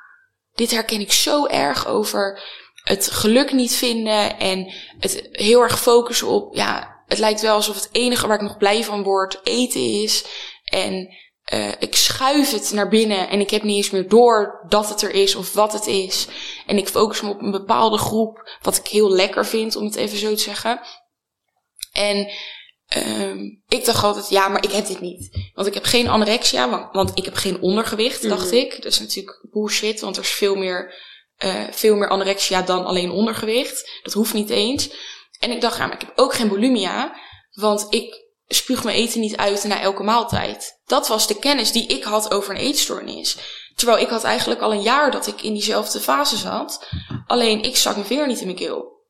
Dit herken ik zo erg over het geluk niet vinden en het heel erg focussen op, ja, het lijkt wel alsof het enige waar ik nog blij van word eten is. En uh, ik schuif het naar binnen en ik heb niet eens meer door dat het er is of wat het is. En ik focus me op een bepaalde groep, wat ik heel lekker vind, om het even zo te zeggen. En um, ik dacht altijd, ja, maar ik heb dit niet. Want ik heb geen anorexia, want, want ik heb geen ondergewicht, dacht Mhm. ik. Dat is natuurlijk bullshit, want er is veel meer, uh, veel meer anorexia dan alleen ondergewicht. Dat hoeft niet eens. En ik dacht, ja, maar ik heb ook geen bulimia, want ik spuug mijn eten niet uit na elke maaltijd. Dat was de kennis die ik had over een eetstoornis. Terwijl ik had eigenlijk al een jaar dat ik in diezelfde fase zat. Alleen ik zag mijn vinger niet in mijn keel.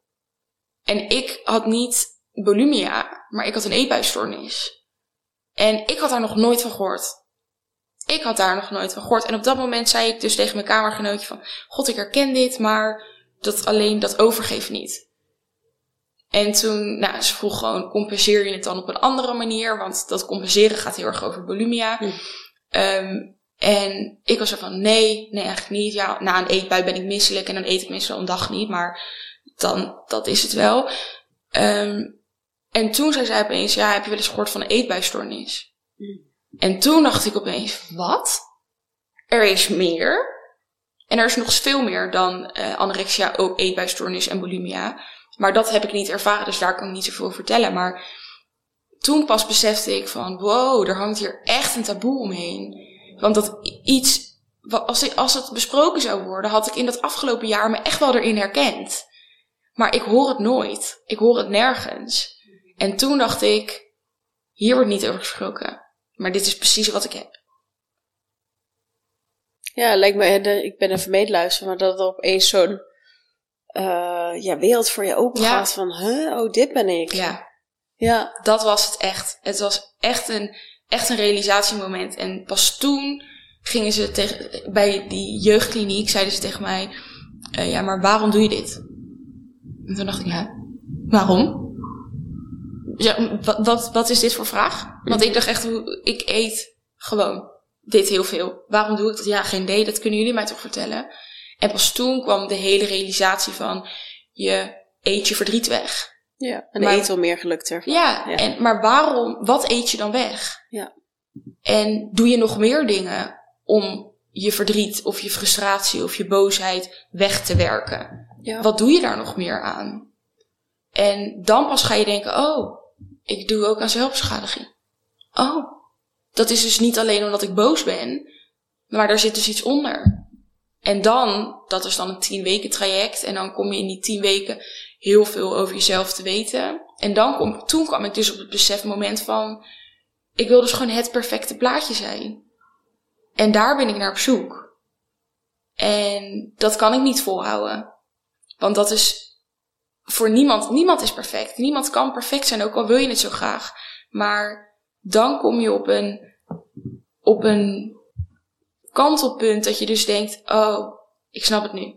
En ik had niet bulimia, maar ik had een eetbuisstoornis. En ik had daar nog nooit van gehoord. Ik had daar nog nooit van gehoord. En op dat moment zei ik dus tegen mijn kamergenootje van... God, ik herken dit, maar dat alleen dat overgeef niet. En toen, nou, ze vroeg gewoon, compenseer je het dan op een andere manier? Want dat compenseren gaat heel erg over bulimia. Hm. Um, en ik was er van, nee, nee, eigenlijk niet. Ja, na een eetbui ben ik misselijk en dan eet ik meestal een dag niet. Maar dan dat is het wel. Ehm, en toen zei zij opeens, ja, heb je wel eens gehoord van een eetbuisstoornis? Mm. En toen dacht ik opeens, wat? Er is meer. En er is nog veel meer dan eh, anorexia, ook eetbuisstoornis en bulimia. Maar dat heb ik niet ervaren, dus daar kan ik niet zoveel vertellen. Maar toen pas besefte ik van, wow, er hangt hier echt een taboe omheen. Want dat iets, als, als het besproken zou worden, had ik in dat afgelopen jaar me echt wel erin herkend. Maar ik hoor het nooit. Ik hoor het nergens. En toen dacht ik, hier wordt niet over gesproken. Maar dit is precies wat ik heb. Ja, lijkt me, ik ben even meeluisteren, maar dat er opeens zo'n uh, ja, wereld voor je open gaat van, huh, oh, dit ben ik. Ja. Ja. Dat was het echt. Het was echt een, echt een realisatiemoment. En pas toen gingen ze tegen, bij die jeugdkliniek, zeiden ze tegen mij, uh, ja, maar waarom doe je dit? En toen dacht ik, ja, waarom? Ja, wat, wat, wat is dit voor vraag? Want ik dacht echt, ik eet gewoon dit heel veel. Waarom doe ik dat? Ja, geen idee, dat kunnen jullie mij toch vertellen? En pas toen kwam de hele realisatie van, je eet je verdriet weg. Ja, en maar, eet wel meer geluk ervan. Ja, ja, En, maar waarom, wat eet je dan weg? Ja. En doe je nog meer dingen om je verdriet of je frustratie of je boosheid weg te werken? Ja. Wat doe je daar nog meer aan? En dan pas ga je denken, oh, ik doe ook aan zelfbeschadiging. Oh, dat is dus niet alleen omdat ik boos ben, maar daar zit dus iets onder. En dan, dat is dan een tien weken traject. En dan kom je in die tien weken heel veel over jezelf te weten. En dan toen kwam ik dus op het besefmoment van, ik wil dus gewoon het perfecte plaatje zijn. En daar ben ik naar op zoek. En dat kan ik niet volhouden. Want dat is voor niemand, niemand is perfect. Niemand kan perfect zijn, ook al wil je het zo graag. Maar dan kom je op een, op een kantelpunt dat je dus denkt, oh, ik snap het nu.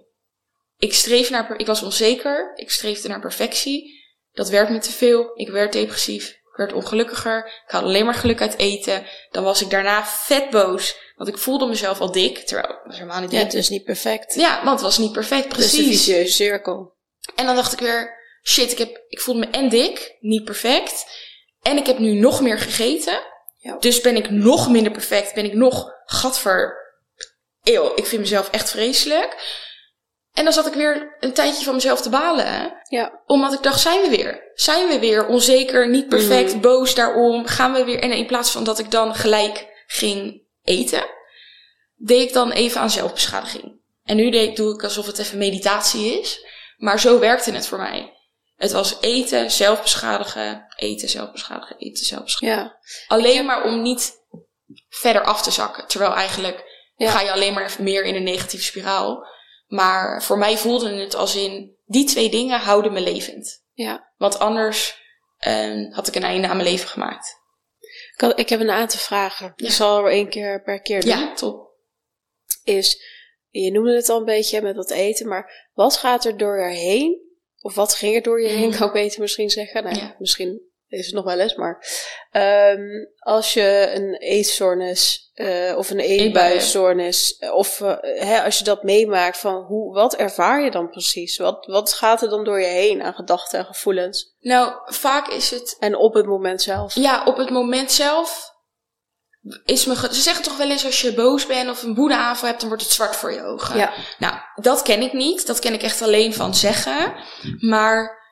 Ik streef naar, ik was onzeker, ik streefde naar perfectie. Dat werd me te veel, ik werd depressief, ik werd ongelukkiger, ik had alleen maar geluk uit eten. Dan was ik daarna vet boos, want ik voelde mezelf al dik, terwijl het was helemaal niet Ja, het is niet perfect. Ja, want het was niet perfect, precies. Een vicieuze cirkel. En dan dacht ik weer, shit, ik, heb, ik voelde me en dik, niet perfect. En ik heb nu nog meer gegeten. Ja. Dus ben ik nog minder perfect, ben ik nog, gadver, eeuw, ik vind mezelf echt vreselijk. En dan zat ik weer een tijdje van mezelf te balen. Hè? Ja. Omdat ik dacht, zijn we weer? Zijn we weer onzeker, niet perfect, Mhm. boos daarom? Gaan we weer? En in plaats van dat ik dan gelijk ging eten, deed ik dan even aan zelfbeschadiging. En nu deed, doe ik alsof het even meditatie is. Maar zo werkte het voor mij. Het was eten, zelfbeschadigen, eten, zelfbeschadigen, eten, zelfbeschadigen. Ja. Alleen maar om niet verder af te zakken. Terwijl eigenlijk Ja. ga je alleen maar meer in een negatieve spiraal. Maar voor mij voelde het als in, die twee dingen houden me levend. Ja. Want anders eh, had ik een einde aan mijn leven gemaakt. Ik, had- ik heb een aantal vragen. Ik zal er één keer per keer doen. Ja, top. Is, je noemde het al een beetje met dat eten, maar wat gaat er door je heen? Of wat ging er door je heen, Mhm. kan ik beter misschien zeggen. Nou, ja, Ja. Misschien is het nog wel eens, maar ehm, als je een eetstoornis eh, of een eetbuisstoornis, eh, of eh, hè, als je dat meemaakt, van hoe, wat ervaar je dan precies? Wat, wat gaat er dan door je heen aan gedachten en gevoelens? Nou, vaak is het En op het moment zelf? Ja, op het moment zelf is me. Ze zeggen toch wel eens als je boos bent of een woedeaanval hebt, dan wordt het zwart voor je ogen. Ja. Nou, dat ken ik niet. Dat ken ik echt alleen van zeggen. Maar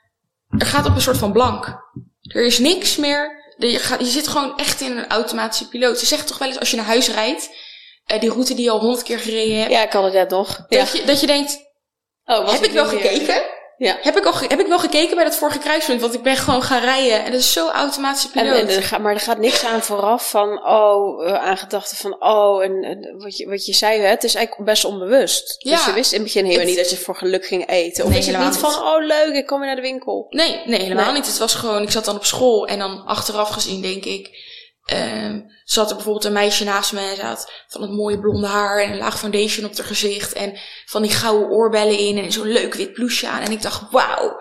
er gaat op een soort van blank. Er is niks meer. Er- Je, gaat, je zit gewoon echt in een automatische piloot. Ze zeggen toch wel eens als je naar huis rijdt, eh, die route die je al honderd keer gereden hebt, Ja, ik had het net nog. Ja. dat, je, dat je denkt, Oh, heb ik wel gekeken? Ja. Heb ik, al, heb ik wel gekeken bij dat vorige kruispunt? Want ik ben gewoon gaan rijden. En dat is zo automatische En, piloot. en er gaat, maar er gaat niks aan vooraf van, oh, eh, aan gedachten van, oh, en, en wat, je, wat je zei, hè, het is eigenlijk best onbewust. Ja. Dus je wist in het begin helemaal Het- niet dat je voor geluk ging eten. Of Nee, is het helemaal niet van, oh leuk, ik kom weer naar de winkel. Nee, nee, helemaal Nee. niet. Het was gewoon, ik zat dan op school en dan achteraf gezien denk ik, ehm, zat er bijvoorbeeld een meisje naast me en ze had van het mooie blonde haar en een laag foundation op haar gezicht en van die gouden oorbellen in en zo'n leuk wit blouseje aan. En ik dacht, wauw,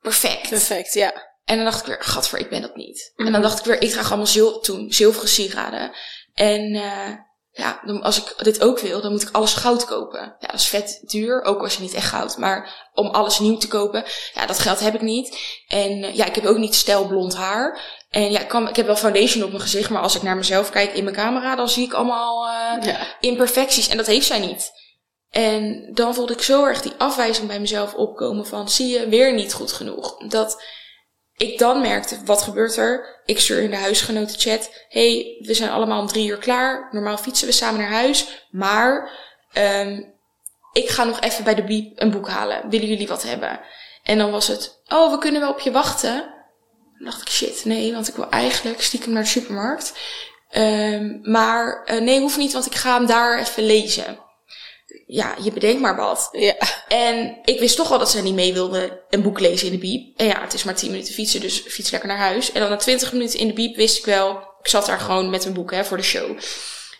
perfect. Perfect, ja. En dan dacht ik weer, gadver, ik ben dat niet. Mhm. En dan dacht ik weer, ik draag allemaal zil toen zilveren sieraden. En eh, ja, dan, als ik dit ook wil, dan moet ik alles goud kopen. Ja, dat is vet duur, ook als je niet echt goud. Maar om alles nieuw te kopen, ja, dat geld heb ik niet. En eh, ja, ik heb ook niet stijl blond haar. En ja, ik, kan, ik heb wel foundation op mijn gezicht, maar als ik naar mezelf kijk in mijn camera, dan zie ik allemaal uh, ja. imperfecties. En dat heeft zij niet. En dan voelde ik zo erg die afwijzing bij mezelf opkomen van, zie je, weer niet goed genoeg. Dat ik dan merkte, wat gebeurt er? Ik stuur in de huisgenotenchat, hey, we zijn allemaal om drie uur klaar. Normaal fietsen we samen naar huis, maar um, ik ga nog even bij de biep een boek halen. Willen jullie wat hebben? En dan was het, oh, we kunnen wel op je wachten. Dan dacht ik, shit, nee, want ik wil eigenlijk stiekem naar de supermarkt. Um, maar uh, nee, hoeft niet, want ik ga hem daar even lezen ja, je bedenkt maar wat. Ja. En ik wist toch wel dat zij niet mee wilde een boek lezen in de biep. En ja, het is maar 10 minuten fietsen, dus fiets lekker naar huis. En dan na 20 minuten in de biep wist ik wel, ik zat daar gewoon met een boek hè, voor de show.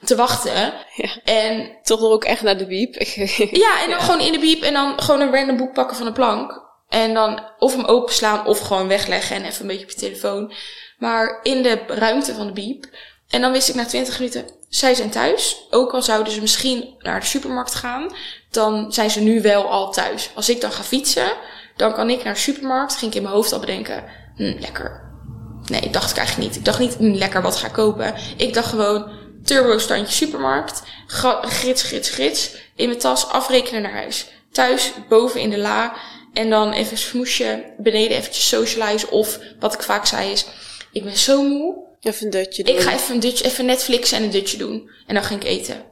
Te wachten. Ja. En toch ook echt naar de biep. ja, en dan gewoon in de biep en dan gewoon een random boek pakken van de plank. En dan of hem openslaan of gewoon wegleggen en even een beetje op je telefoon. Maar in de ruimte van de biep. En dan wist ik na 20 minuten, zij zijn thuis. Ook al zouden ze misschien naar de supermarkt gaan, dan zijn ze nu wel al thuis. Als ik dan ga fietsen, dan kan ik naar de supermarkt. Ging ik in mijn hoofd al bedenken, hm, lekker. Nee, dacht ik eigenlijk niet. Ik dacht niet, hm, lekker wat ga kopen. Ik dacht gewoon, turbo standje supermarkt. Grits, grits, grits. In mijn tas, afrekenen naar huis. Thuis, boven in de la. En dan even smoesje, beneden eventjes socialize. Of, wat ik vaak zei is, ik ben zo moe. Even een dutje doen. Ik ga even een dutje, even Netflix en een dutje doen. En dan ging ik eten.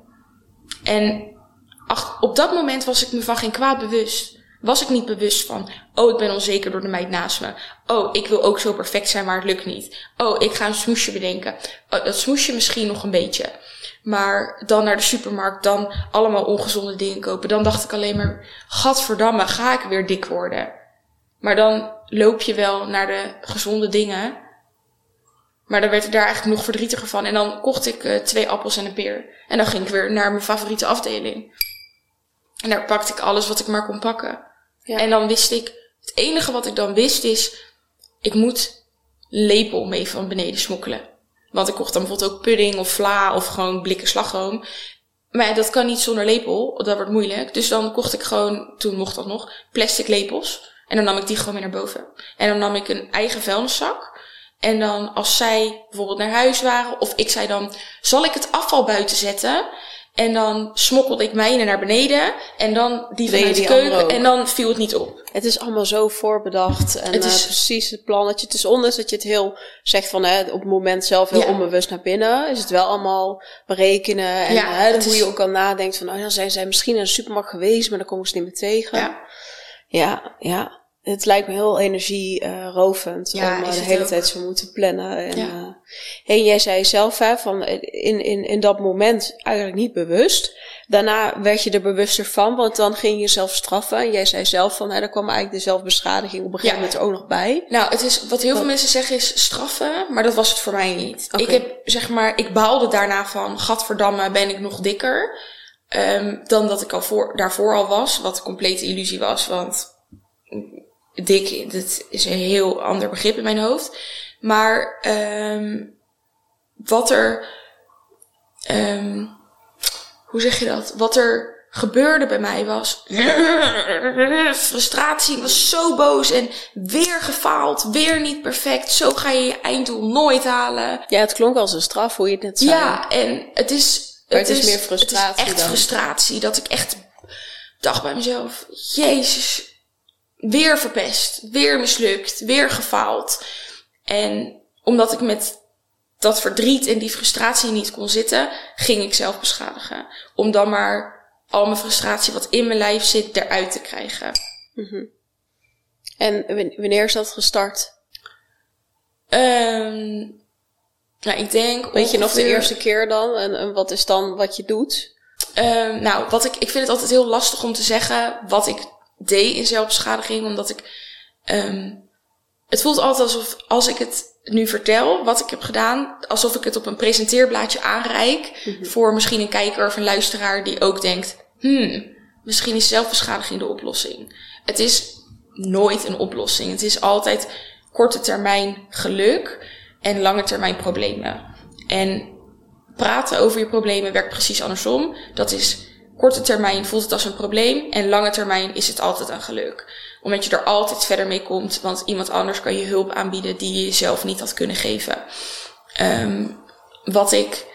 En ach, op dat moment was ik me van geen kwaad bewust. Was ik niet bewust van, oh, ik ben onzeker door de meid naast me. Oh, ik wil ook zo perfect zijn, maar het lukt niet. Oh, ik ga een smoesje bedenken. Oh, dat smoesje misschien nog een beetje. Maar dan naar de supermarkt, dan allemaal ongezonde dingen kopen. Dan dacht ik alleen maar, gadverdamme, ga ik weer dik worden. Maar dan loop je wel naar de gezonde dingen. Maar dan werd ik daar eigenlijk nog verdrietiger van. En dan kocht ik uh, twee appels en een peer. En dan ging ik weer naar mijn favoriete afdeling. En daar pakte ik alles wat ik maar kon pakken. Ja. En dan wist ik, het enige wat ik dan wist is, ik moet lepel mee van beneden smokkelen. Want ik kocht dan bijvoorbeeld ook pudding of vla of gewoon blikken slagroom. Maar dat kan niet zonder lepel, dat wordt moeilijk. Dus dan kocht ik gewoon, toen mocht dat nog, plastic lepels. En dan nam ik die gewoon weer naar boven. En dan nam ik een eigen vuilniszak. En dan als zij bijvoorbeeld naar huis waren, of ik zei dan, zal ik het afval buiten zetten? En dan smokkelde ik mijne naar beneden. En dan die vanuit de keuken. En dan viel het niet op. Het is allemaal zo voorbedacht. En het is uh, precies het plannetje. Het is ondanks dat je het heel zegt van hè, op het moment zelf heel onbewust naar binnen. Is het wel allemaal berekenen. En ja, hè, hoe je ook al nadenkt van oh, dan zijn zij misschien in een supermarkt geweest. Maar dan komen ze niet meer tegen. Ja, ja. ja het lijkt me heel energierovend ja, om uh, de hele tijd zo moeten plannen. En, ja. uh, hey, jij zei zelf hè, van in, in, in dat moment eigenlijk niet bewust. Daarna werd je er bewuster van, want dan ging je jezelf straffen. En jij zei zelf van, hè, daar kwam eigenlijk de zelfbeschadiging op een gegeven ja. moment ook nog bij. Nou, het is, wat heel veel mensen zeggen is straffen, maar dat was het voor mij niet. Okay. Ik heb, zeg maar, ik baalde daarna van, gadverdamme, ben ik nog dikker. Um, dan dat ik al voor, daarvoor al was, wat een complete illusie was, want dik, dat is een heel ander begrip in mijn hoofd. Maar um, wat er, um, hoe zeg je dat? Wat er gebeurde bij mij was frustratie. Ik was zo boos en weer gefaald, weer niet perfect. Zo ga je je einddoel nooit halen. Ja, het klonk als een straf, hoe je het net zei. Ja, en het is. Maar het, het is, meer frustratie. Het is echt dan. frustratie. Dat ik echt dacht bij mezelf: Jezus, weer verpest, weer mislukt, weer gefaald. En omdat ik met dat verdriet en die frustratie niet kon zitten, ging ik zelf beschadigen. Om dan maar al mijn frustratie wat in mijn lijf zit eruit te krijgen. Mm -hmm. En wanneer is dat gestart? Um, nou, ik denk. Weet je nog de eerste keer dan? En, en wat is dan wat je doet? Um, nou, wat ik, ik vind het altijd heel lastig om te zeggen wat ik deed in zelfbeschadiging, omdat ik. Um, het voelt altijd alsof als ik het nu vertel, wat ik heb gedaan, alsof ik het op een presenteerblaadje aanreik mm -hmm. voor misschien een kijker of een luisteraar die ook denkt: hmm, misschien is zelfbeschadiging de oplossing. Het is nooit een oplossing. Het is altijd korte termijn geluk en lange termijn problemen. En praten over je problemen werkt precies andersom. Dat is korte termijn voelt het als een probleem en lange termijn is het altijd een geluk. Omdat je er altijd verder mee komt, want iemand anders kan je hulp aanbieden die je zelf niet had kunnen geven. Um, wat ik,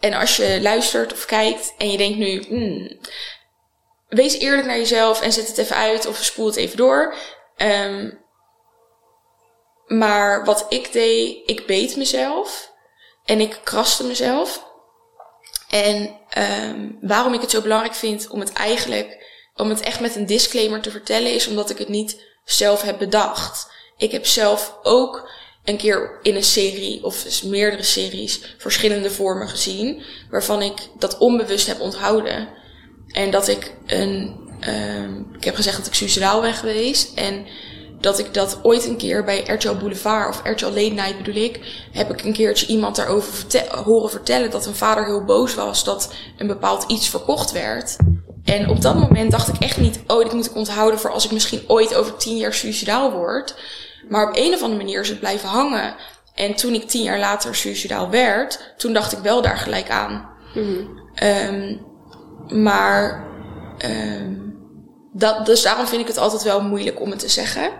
en als je luistert of kijkt en je denkt nu, hmm, wees eerlijk naar jezelf en zet het even uit of spoel het even door. Um, maar wat ik deed, ik beet mezelf en ik kraste mezelf. En um, waarom ik het zo belangrijk vind om het eigenlijk, om het echt met een disclaimer te vertellen, is omdat ik het niet zelf heb bedacht. Ik heb zelf ook een keer in een serie, of dus meerdere series, verschillende vormen gezien, waarvan ik dat onbewust heb onthouden. En dat ik een, um, ik heb gezegd dat ik suicidaal ben geweest. En dat ik dat ooit een keer bij RTL Boulevard of RTL Late Night bedoel ik, heb ik een keertje iemand daarover horen vertellen dat een vader heel boos was dat een bepaald iets verkocht werd. En op dat moment dacht ik echt niet, oh, dit moet ik onthouden voor als ik misschien ooit over tien jaar suicidaal word. Maar op een of andere manier is het blijven hangen. En toen ik tien jaar later suicidaal werd, toen dacht ik wel daar gelijk aan. Mm um, maar um, dat, dus daarom vind ik het altijd wel moeilijk om het te zeggen.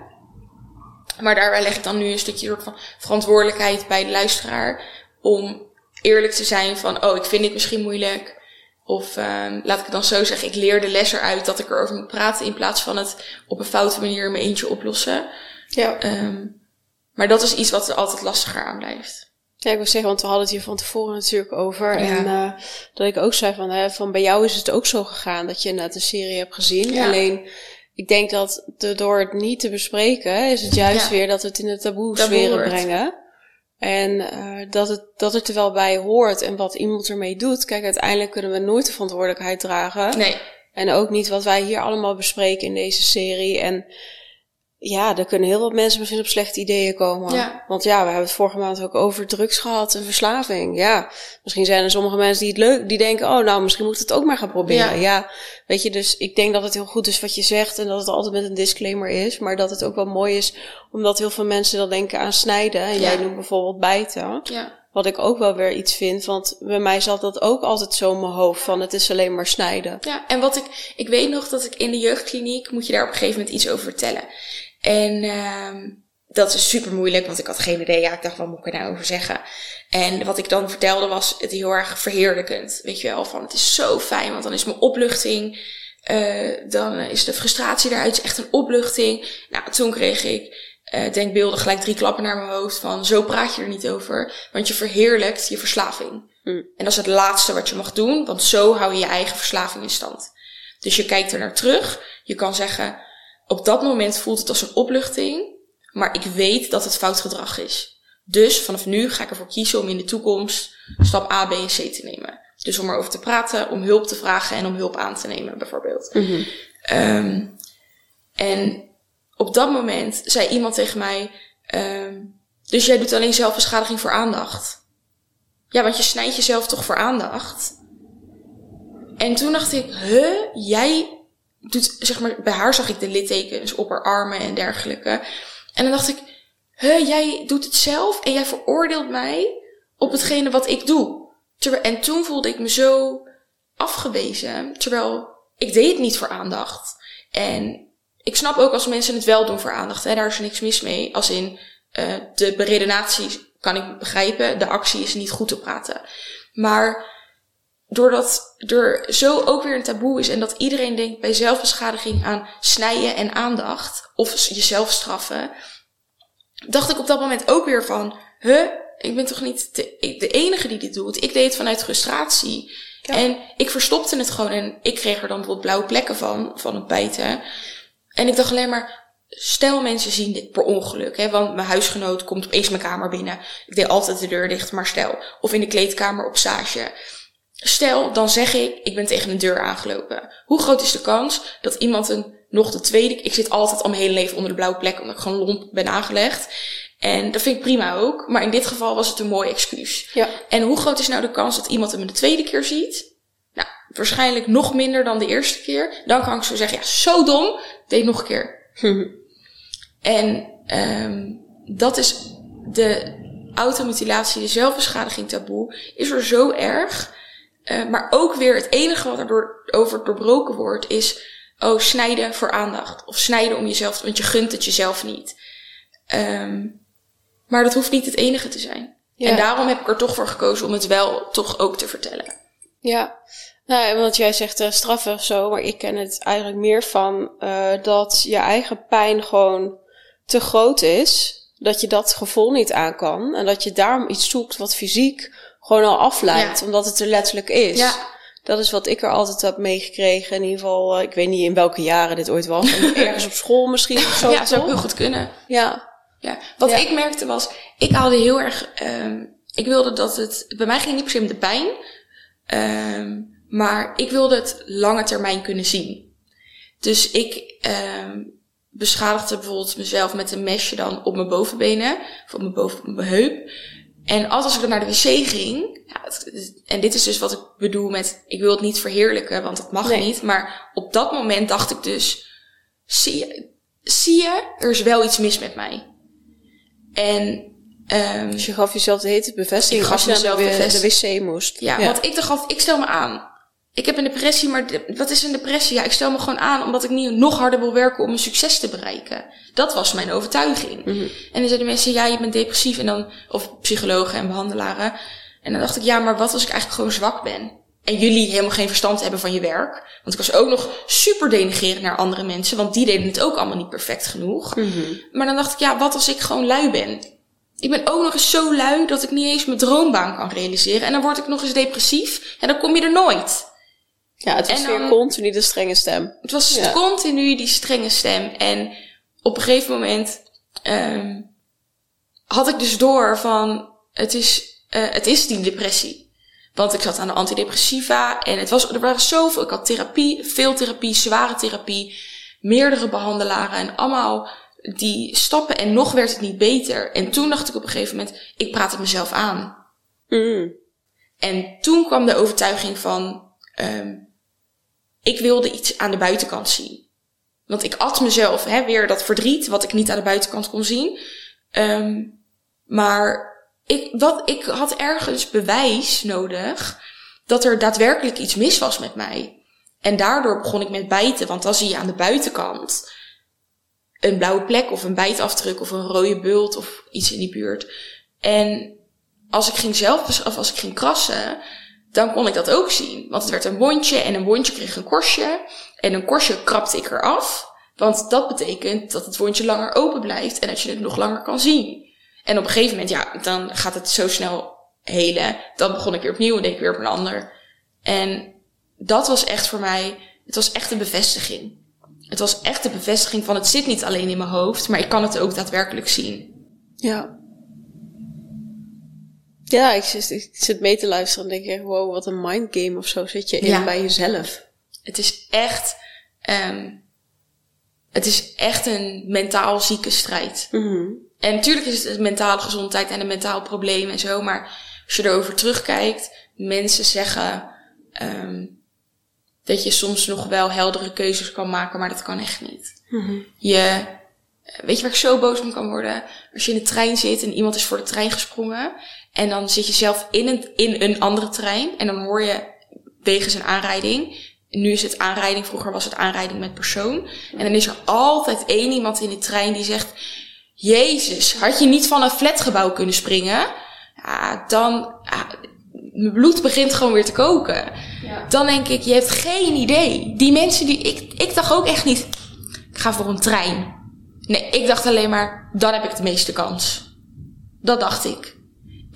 Maar daarbij leg ik dan nu een stukje van verantwoordelijkheid bij de luisteraar. Om eerlijk te zijn van, oh, ik vind dit misschien moeilijk. Of um, laat ik het dan zo zeggen, ik leer de les eruit dat ik erover moet praten. In plaats van het op een foute manier in mijn eentje oplossen. Ja. Um, maar dat is iets wat er altijd lastiger aan blijft. Ja, ik wil zeggen, want we hadden het hier van tevoren natuurlijk over. En uh, dat ik ook zei van, hè, van bij jou is het ook zo gegaan dat je net een serie hebt gezien. Ja. Alleen ik denk dat de, door het niet te bespreken, is het juist weer dat we het in de taboe sferen brengen. En uh, dat, het, dat het er wel bij hoort en wat iemand ermee doet. Kijk, uiteindelijk kunnen we nooit de verantwoordelijkheid dragen. Nee. En ook niet wat wij hier allemaal bespreken in deze serie. En ja, er kunnen heel wat mensen misschien op slechte ideeën komen. Ja. Want ja, we hebben het vorige maand ook over drugs gehad en verslaving. Ja, misschien zijn er sommige mensen die het leuk, die denken, oh nou, misschien moet ik het ook maar gaan proberen. Ja. ja, weet je, dus ik denk dat het heel goed is wat je zegt en dat het altijd met een disclaimer is. Maar dat het ook wel mooi is, omdat heel veel mensen dan denken aan snijden. En jij noemt bijvoorbeeld bijten. Ja. Wat ik ook wel weer iets vind, want bij mij zat dat ook altijd zo in mijn hoofd van het is alleen maar snijden. Ja, en wat ik, ik weet nog dat ik in de jeugdkliniek, moet je daar op een gegeven moment iets over vertellen. En uh, dat is super moeilijk, want ik had geen idee. Ja, ik dacht, wat moet ik er nou over zeggen? En wat ik dan vertelde was het heel erg verheerlijkend. Weet je wel, van het is zo fijn, want dan is mijn opluchting. Uh, dan is de frustratie eruit echt een opluchting. Nou, toen kreeg ik uh, denkbeelden gelijk drie klappen naar mijn hoofd van zo praat je er niet over. Want je verheerlijkt je verslaving. Mm. En dat is het laatste wat je mag doen, want zo hou je je eigen verslaving in stand. Dus je kijkt er naar terug. Je kan zeggen, op dat moment voelt het als een opluchting, maar ik weet dat het fout gedrag is. Dus vanaf nu ga ik ervoor kiezen om in de toekomst stap A, B en C te nemen. Dus om erover te praten, om hulp te vragen en om hulp aan te nemen, bijvoorbeeld. Mm um, en op dat moment zei iemand tegen mij: um, Dus jij doet alleen zelfbeschadiging voor aandacht? Ja, want je snijdt jezelf toch voor aandacht? En toen dacht ik: Huh, jij doet, zeg maar, bij haar zag ik de littekens op haar armen en dergelijke. En dan dacht ik, huh, jij doet het zelf en jij veroordeelt mij op hetgene wat ik doe. Terwijl, en toen voelde ik me zo afgewezen, terwijl ik deed het niet voor aandacht. En ik snap ook als mensen het wel doen voor aandacht, hè, daar is niks mis mee. Als in uh, de beredenatie kan ik begrijpen, de actie is niet goed te praten. Maar doordat er zo ook weer een taboe is en dat iedereen denkt bij zelfbeschadiging aan snijden en aandacht of jezelf straffen, dacht ik op dat moment ook weer van, huh, ik ben toch niet de, de enige die dit doet. Ik deed het vanuit frustratie. En ik verstopte het gewoon en ik kreeg er dan bijvoorbeeld blauwe plekken van, van het bijten. En ik dacht alleen maar, stel mensen zien dit per ongeluk, hè, want mijn huisgenoot komt opeens mijn kamer binnen. Ik deed altijd de deur dicht, maar stel. Of in de kleedkamer op stage. Stel, dan zeg ik, ik ben tegen een deur aangelopen. Hoe groot is de kans dat iemand een nog de tweede... Ik zit altijd al mijn hele leven onder de blauwe plek, omdat ik gewoon lomp ben aangelegd. En dat vind ik prima ook. Maar in dit geval was het een mooi excuus. Ja. En hoe groot is nou de kans dat iemand hem de tweede keer ziet? Nou, waarschijnlijk nog minder dan de eerste keer. Dan kan ik zo zeggen, ja, zo dom, deed nog een keer. en um, dat is de automutilatie, de zelfbeschadiging taboe, is er zo erg. Uh, maar ook weer het enige wat er door, over doorbroken wordt, is oh, snijden voor aandacht. Of snijden om jezelf, want je gunt het jezelf niet. Um, maar dat hoeft niet het enige te zijn. Ja. En daarom heb ik er toch voor gekozen om het wel toch ook te vertellen. Ja, nou, want jij zegt uh, straffen of zo, maar ik ken het eigenlijk meer van uh, dat je eigen pijn gewoon te groot is. Dat je dat gevoel niet aan kan. En dat je daarom iets zoekt wat fysiek gewoon al afleidt, omdat het er letterlijk is. Ja. Dat is wat ik er altijd heb meegekregen. In ieder geval, uh, ik weet niet in welke jaren dit ooit was. Ergens op school misschien of zo. Ja, zou heel goed kunnen. Ja. ja. Wat ik merkte was, ik haalde heel erg... Um, ik wilde dat het... Bij mij ging het niet per se om de pijn. Um, maar ik wilde het lange termijn kunnen zien. Dus ik um, beschadigde bijvoorbeeld mezelf met een mesje dan op mijn bovenbenen. Of op mijn, boven, op mijn heup. En altijd als ik dan naar de wc ging. Ja, en dit is dus wat ik bedoel met. Ik wil het niet verheerlijken, want dat mag niet. Maar op dat moment dacht ik dus. Zie je, zie je, er is wel iets mis met mij. En Um, dus je gaf jezelf de hete bevestiging ik gaf als je de, de wc moest. Ja, ja, want ik dacht, ik stel me aan ik heb een depressie, maar wat is een depressie? Ja, ik stel me gewoon aan omdat ik niet nog harder wil werken om een succes te bereiken. Dat was mijn overtuiging. Mhm. En dan zeiden mensen, ja, je bent depressief en dan, of psychologen en behandelaren. En dan dacht ik, ja, maar wat als ik eigenlijk gewoon zwak ben? En jullie helemaal geen verstand hebben van je werk. Want ik was ook nog super denigrerend naar andere mensen, want die deden het ook allemaal niet perfect genoeg. Mhm. Maar dan dacht ik, ja, wat als ik gewoon lui ben? Ik ben ook nog eens zo lui dat ik niet eens mijn droombaan kan realiseren. En dan word ik nog eens depressief en dan kom je er nooit. Ja, het was weer continu de strenge stem. Het was continu die strenge stem. En op een gegeven moment um, had ik dus door van het is, uh, het is die depressie. Want ik zat aan de antidepressiva en het was, er waren zoveel. Ik had therapie, veel therapie, zware therapie, meerdere behandelaren en allemaal die stappen en nog werd het niet beter. En toen dacht ik op een gegeven moment, ik praat het mezelf aan. Mm. En toen kwam de overtuiging van, um, ik wilde iets aan de buitenkant zien. Want ik at mezelf hè, weer dat verdriet, wat ik niet aan de buitenkant kon zien. Um, maar ik, wat, ik had ergens bewijs nodig dat er daadwerkelijk iets mis was met mij. En daardoor begon ik met bijten, want dan zie je aan de buitenkant een blauwe plek of een bijtafdruk of een rode bult of iets in die buurt. En als ik ging zelf, of als ik ging krassen, dan kon ik dat ook zien. Want het werd een wondje en een wondje kreeg een korstje. En een korstje krapte ik eraf. Want dat betekent dat het wondje langer open blijft en dat je het nog langer kan zien. En op een gegeven moment, ja, dan gaat het zo snel helen. Dan begon ik weer opnieuw en deed ik weer op een ander. En dat was echt voor mij, het was echt een bevestiging. Het was echt de bevestiging van het zit niet alleen in mijn hoofd, maar ik kan het ook daadwerkelijk zien. Ja. Ja, ik zit, ik zit mee te luisteren en denk ik, wow, wat een mindgame of zo zit je in bij jezelf. Het is echt, um, het is echt een mentaal zieke strijd. Mm En natuurlijk is het een mentale gezondheid en een mentaal probleem en zo, maar als je erover terugkijkt, mensen zeggen um, dat je soms nog wel heldere keuzes kan maken, maar dat kan echt niet. Mm Je, weet je waar ik zo boos om kan worden? Als je in de trein zit en iemand is voor de trein gesprongen en dan zit je zelf in een, in een andere trein. En dan hoor je wegens een aanrijding. Nu is het aanrijding, vroeger was het aanrijding met persoon. En dan is er altijd één iemand in de trein die zegt: Jezus, had je niet van een flatgebouw kunnen springen? Ja, dan. Ja, mijn bloed begint gewoon weer te koken. Ja. Dan denk ik, je hebt geen idee. Die mensen die. Ik, ik dacht ook echt niet. Ik ga voor een trein. Nee, ik dacht alleen maar, dan heb ik de meeste kans. Dat dacht ik.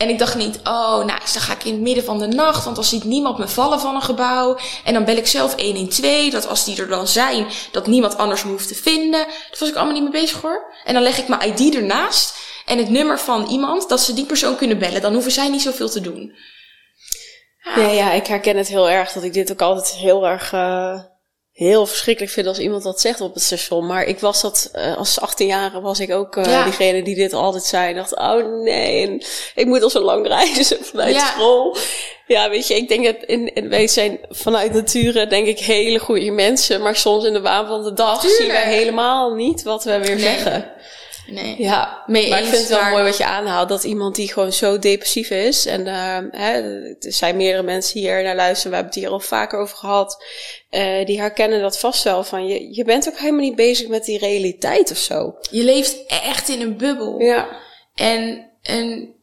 En ik dacht niet, oh, nou, dan ga ik in het midden van de nacht, want dan ziet niemand me vallen van een gebouw. En dan bel ik zelf 112, dat als die er dan zijn, dat niemand anders me hoeft te vinden. Daar was ik allemaal niet mee bezig hoor. En dan leg ik mijn ID ernaast en het nummer van iemand, dat ze die persoon kunnen bellen. Dan hoeven zij niet zoveel te doen. Ja, ja, ik herken het heel erg, dat ik dit ook altijd heel erg... Uh heel verschrikkelijk vind als iemand dat zegt op het station. Maar ik was dat, uh, als 18-jarige was ik ook uh, diegene die dit altijd zei. Ik dacht, oh nee, en ik moet al zo lang reizen vanuit ja. school. Ja, weet je, ik denk dat in, wij zijn vanuit nature denk ik hele goede mensen. Maar soms in de waan van de dag zien we helemaal niet wat we weer zeggen. Nee. Ja, Mee maar ik vind het wel maar- mooi wat je aanhaalt. Dat iemand die gewoon zo depressief is. En eh, hè, er zijn meerdere mensen hier naar luisteren. We hebben het hier al vaker over gehad. eh, die herkennen dat vast wel. Van je, je bent ook helemaal niet bezig met die realiteit of zo. Je leeft echt in een bubbel. Ja. En, en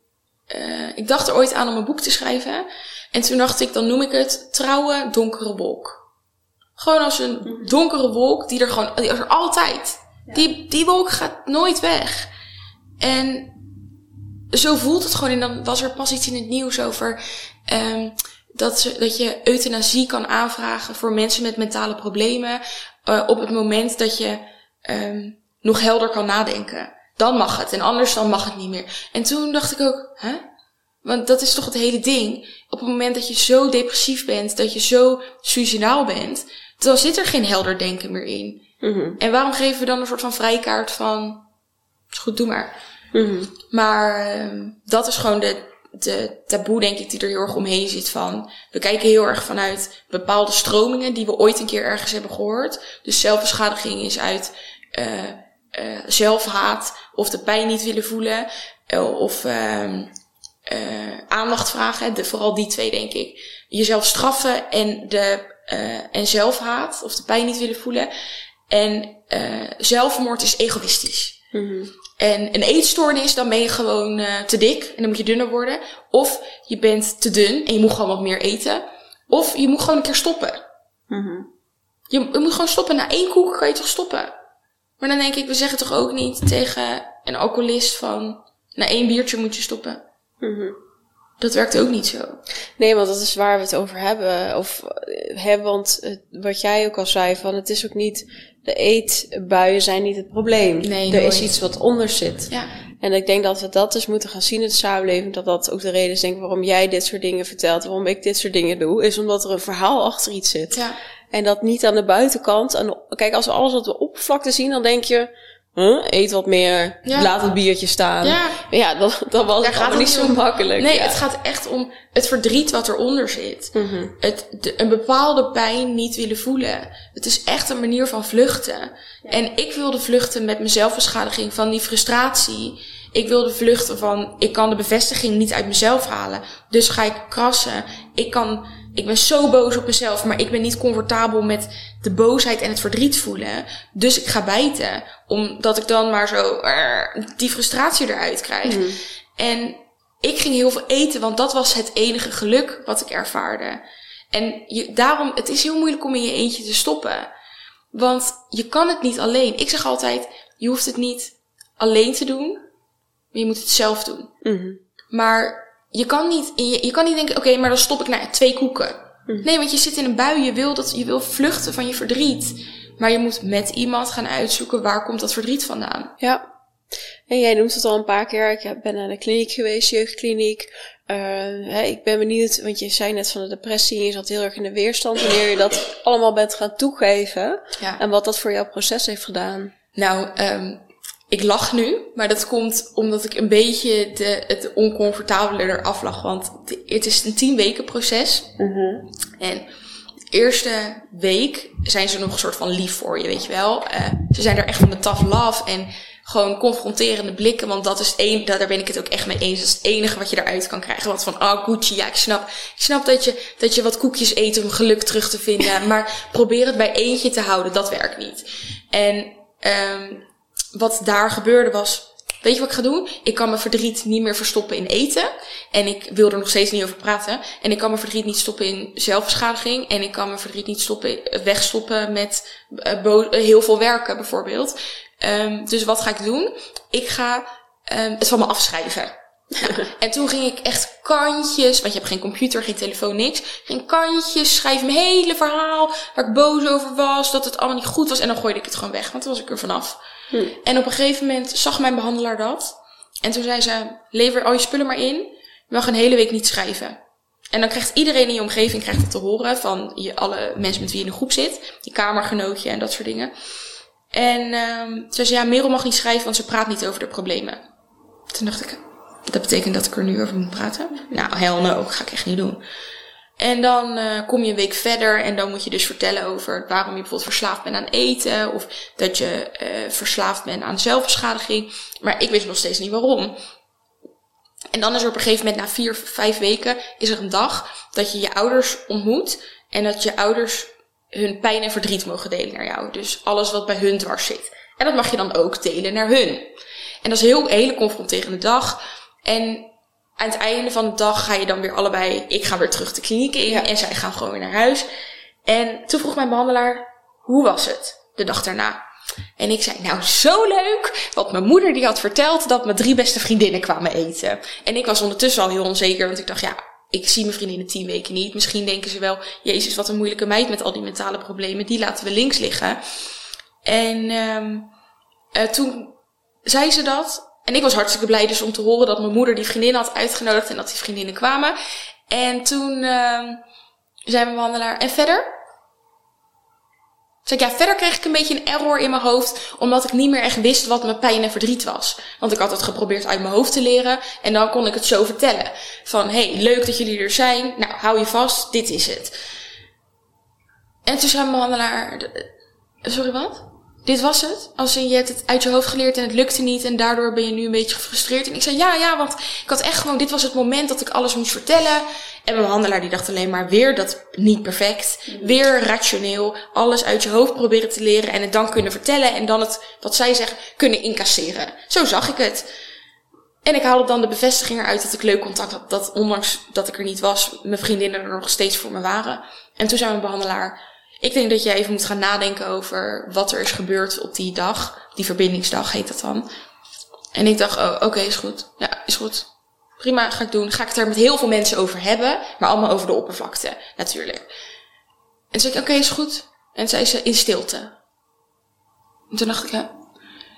eh, ik dacht er ooit aan om een boek te schrijven. En toen dacht ik, dan noem ik het Trouwe Donkere Wolk. Gewoon als een donkere wolk die er gewoon, die er altijd. Die, die wolk gaat nooit weg. En zo voelt het gewoon. En dan was er pas iets in het nieuws over ehm, dat, ze, dat je euthanasie kan aanvragen voor mensen met mentale problemen. eh, op het moment dat je ehm, nog helder kan nadenken. Dan mag het. En anders dan mag het niet meer. En toen dacht ik ook, hè? Want dat is toch het hele ding. Op het moment dat je zo depressief bent, dat je zo suicidaal bent, dan zit er geen helder denken meer in. Mhm. En waarom geven we dan een soort van vrijkaart van, is goed, doe maar. Mhm. Maar ehm, dat is gewoon de, de taboe, denk ik, die er heel erg omheen zit van. We kijken heel erg vanuit bepaalde stromingen die we ooit een keer ergens hebben gehoord. Dus zelfbeschadiging is uit eh, eh, zelfhaat of de pijn niet willen voelen. eh, of ehm, eh, aandacht vragen. De, vooral die twee, denk ik. Jezelf straffen en, de, en zelfhaat of de pijn niet willen voelen. En eh, zelfmoord is egoïstisch. Mhm. En een eetstoornis, dan ben je gewoon eh, te dik en dan moet je dunner worden. Of je bent te dun en je moet gewoon wat meer eten. Of je moet gewoon een keer stoppen. Mhm. Je, je moet gewoon stoppen. Na één koek kan je toch stoppen? Maar dan denk ik, we zeggen toch ook niet tegen een alcoholist van... Na één biertje moet je stoppen. Mhm. Dat werkt ook niet zo. Nee, want dat is waar we het over hebben. Of eh, hè, want wat jij ook al zei, van het is ook niet. De eetbuien zijn niet het probleem. Nee, er is iets wat onder zit. Ja. En ik denk dat we dat dus moeten gaan zien in de samenleving. Dat dat ook de reden is, denk ik, waarom jij dit soort dingen vertelt. Waarom ik dit soort dingen doe. Is omdat er een verhaal achter iets zit. Ja. En dat niet aan de buitenkant. Aan de- kijk, als we alles op de oppervlakte zien, dan denk je... Huh, eet wat meer, Ja. laat het biertje staan. Ja. ja dat, dat was Daar het gaat allemaal het niet zo om. makkelijk. Nee, ja. het gaat echt om het verdriet wat eronder zit. Mhm. het, de, een bepaalde pijn niet willen voelen. Het is echt een manier van vluchten. En ik wilde vluchten met mijn zelfbeschadiging van die frustratie. Ik wilde vluchten van, ik kan de bevestiging niet uit mezelf halen. Dus ga ik krassen. Ik kan, ik ben zo boos op mezelf, maar ik ben niet comfortabel met de boosheid en het verdriet voelen. Dus ik ga bijten. Omdat ik dan maar zo, eh, die frustratie eruit krijg. Mhm. En ik ging heel veel eten, want dat was het enige geluk wat ik ervaarde. En je, daarom, het is heel moeilijk om in je eentje te stoppen. Want je kan het niet alleen. Ik zeg altijd, je hoeft het niet alleen te doen, maar je moet het zelf doen. Mhm. Maar je kan niet, je, je kan niet denken, oké, maar dan stop ik na twee koeken. Nee, want je zit in een bui, je wil, dat, je wil vluchten van je verdriet. Maar je moet met iemand gaan uitzoeken, waar komt dat verdriet vandaan? Ja. En jij noemt het al een paar keer. Ik ben naar de kliniek geweest, jeugdkliniek. Eh, hè, ik ben benieuwd, want je zei net van de depressie je zat heel erg in de weerstand. Wanneer je dat allemaal bent gaan toegeven. Ja. En wat dat voor jouw proces heeft gedaan. Nou, ehm, ik lach nu, maar dat komt omdat ik een beetje de, het oncomfortabele eraf lag. Want het is een tien weken proces. En de eerste week zijn ze nog een soort van lief voor je, weet je wel. Eh, ze zijn er echt van de tough love en gewoon confronterende blikken. Want dat is een, daar ben ik het ook echt mee eens. Dat is het enige wat je eruit kan krijgen. Wat van, oh Gucci, ja ik snap. Ik snap dat je, dat je wat koekjes eet om geluk terug te vinden. maar probeer het bij eentje te houden, dat werkt niet. En ehm wat daar gebeurde was, weet je wat ik ga doen? Ik kan mijn verdriet niet meer verstoppen in eten. En ik wil er nog steeds niet over praten. En ik kan mijn verdriet niet stoppen in zelfbeschadiging. En ik kan mijn verdriet niet stoppen, wegstoppen met eh, eh, heel veel werken bijvoorbeeld. Ehm, dus wat ga ik doen? Ik ga ehm, het van me afschrijven. Nou, en toen ging ik echt kantjes, want je hebt geen computer, geen telefoon, niks. Ging kantjes, schrijf mijn hele verhaal, waar ik boos over was, dat het allemaal niet goed was. En dan gooide ik het gewoon weg, want toen was ik er vanaf. Hm. En op een gegeven moment zag mijn behandelaar dat. En toen zei ze, lever al je spullen maar in. Je mag een hele week niet schrijven. En dan krijgt iedereen in je omgeving krijgt het te horen van je, alle mensen met wie je in een groep zit. Je kamergenootje en dat soort dingen. En ehm ze zei, ja, Merel mag niet schrijven, want ze praat niet over de problemen. Toen dacht ik, dat betekent dat ik er nu over moet praten? Nou, hell no, ga ik echt niet doen. En dan uh, kom je een week verder en dan moet je dus vertellen over waarom je bijvoorbeeld verslaafd bent aan eten of dat je uh, verslaafd bent aan zelfbeschadiging. Maar ik wist nog steeds niet waarom. En dan is er op een gegeven moment, na vier, vijf weken, is er een dag dat je je ouders ontmoet en dat je ouders hun pijn en verdriet mogen delen naar jou. Dus alles wat bij hun dwars zit. En dat mag je dan ook delen naar hun. En dat is een heel, hele confronterende dag. En aan het einde van de dag ga je dan weer allebei, ik ga weer terug de kliniek in en zij gaan gewoon weer naar huis. En toen vroeg mijn behandelaar, hoe was het de dag daarna? En ik zei, nou zo leuk, want mijn moeder die had verteld dat mijn drie beste vriendinnen kwamen eten. En ik was ondertussen al heel onzeker, want ik dacht, ja, ik zie mijn vriendinnen tien weken niet. Misschien denken ze wel, jezus, wat een moeilijke meid met al die mentale problemen, die laten we links liggen. En um, uh, toen zei ze dat. En ik was hartstikke blij dus om te horen dat mijn moeder die vriendin had uitgenodigd en dat die vriendinnen kwamen. En toen uh, zei mijn behandelaar, en verder? Zeg ja, verder kreeg ik een beetje een error in mijn hoofd, omdat ik niet meer echt wist wat mijn pijn en verdriet was. Want ik had het geprobeerd uit mijn hoofd te leren en dan kon ik het zo vertellen. Van, hey, leuk dat jullie er zijn. Nou, hou je vast, dit is het. En toen zei mijn behandelaar, sorry wat? Dit was het. Als je het uit je hoofd geleerd en het lukte niet en daardoor ben je nu een beetje gefrustreerd. En ik zei ja, ja, want ik had echt gewoon, dit was het moment dat ik alles moest vertellen. En mijn handelaar die dacht alleen maar weer dat niet perfect. Weer rationeel. Alles uit je hoofd proberen te leren en het dan kunnen vertellen. En dan het, wat zij zeggen, kunnen incasseren. Zo zag ik het. En ik haalde dan de bevestiging eruit dat ik leuk contact had. Dat ondanks dat ik er niet was, mijn vriendinnen er nog steeds voor me waren. En toen zei mijn behandelaar, ik denk dat je even moet gaan nadenken over wat er is gebeurd op die dag. Die verbindingsdag heet dat dan. En ik dacht, oh, oké, is goed. Ja, is goed. Prima, ga ik doen. Ga ik het er met heel veel mensen over hebben, maar allemaal over de oppervlakte, natuurlijk. En zei ik, oké, is goed. En zei ze, in stilte. En toen dacht ik.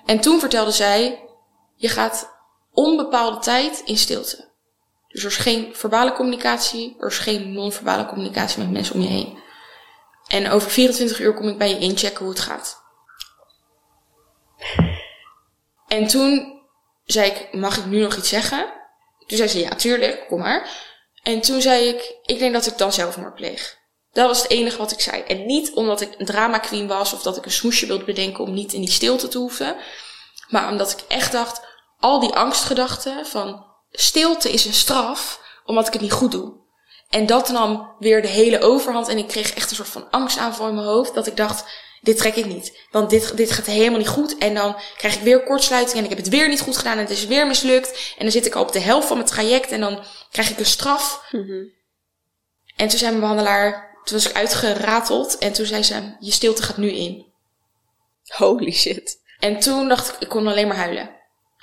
En toen vertelde zij, je gaat onbepaalde tijd in stilte. Dus er is geen verbale communicatie, er is geen non-verbale communicatie met mensen om je heen. En over 24 uur kom ik bij je inchecken hoe het gaat. En toen zei ik, mag ik nu nog iets zeggen? Toen zei ze, ja, tuurlijk, kom maar. En toen zei ik, ik denk dat ik dan zelfmoord pleeg. Dat was het enige wat ik zei. En niet omdat ik een drama queen was of dat ik een smoesje wilde bedenken om niet in die stilte te hoeven. Maar omdat ik echt dacht, al die angstgedachten van stilte is een straf omdat ik het niet goed doe. En dat nam weer de hele overhand. En ik kreeg echt een soort van angstaanval in mijn hoofd. Dat ik dacht, dit trek ik niet. Want dit, dit gaat helemaal niet goed. En dan krijg ik weer kortsluiting. En ik heb het weer niet goed gedaan. En het is weer mislukt. En dan zit ik al op de helft van mijn traject. En dan krijg ik een straf. Mhm. En toen zei mijn behandelaar, toen was ik uitgerateld. En toen zei ze, je stilte gaat nu in. Holy shit. En toen dacht ik, ik kon alleen maar huilen.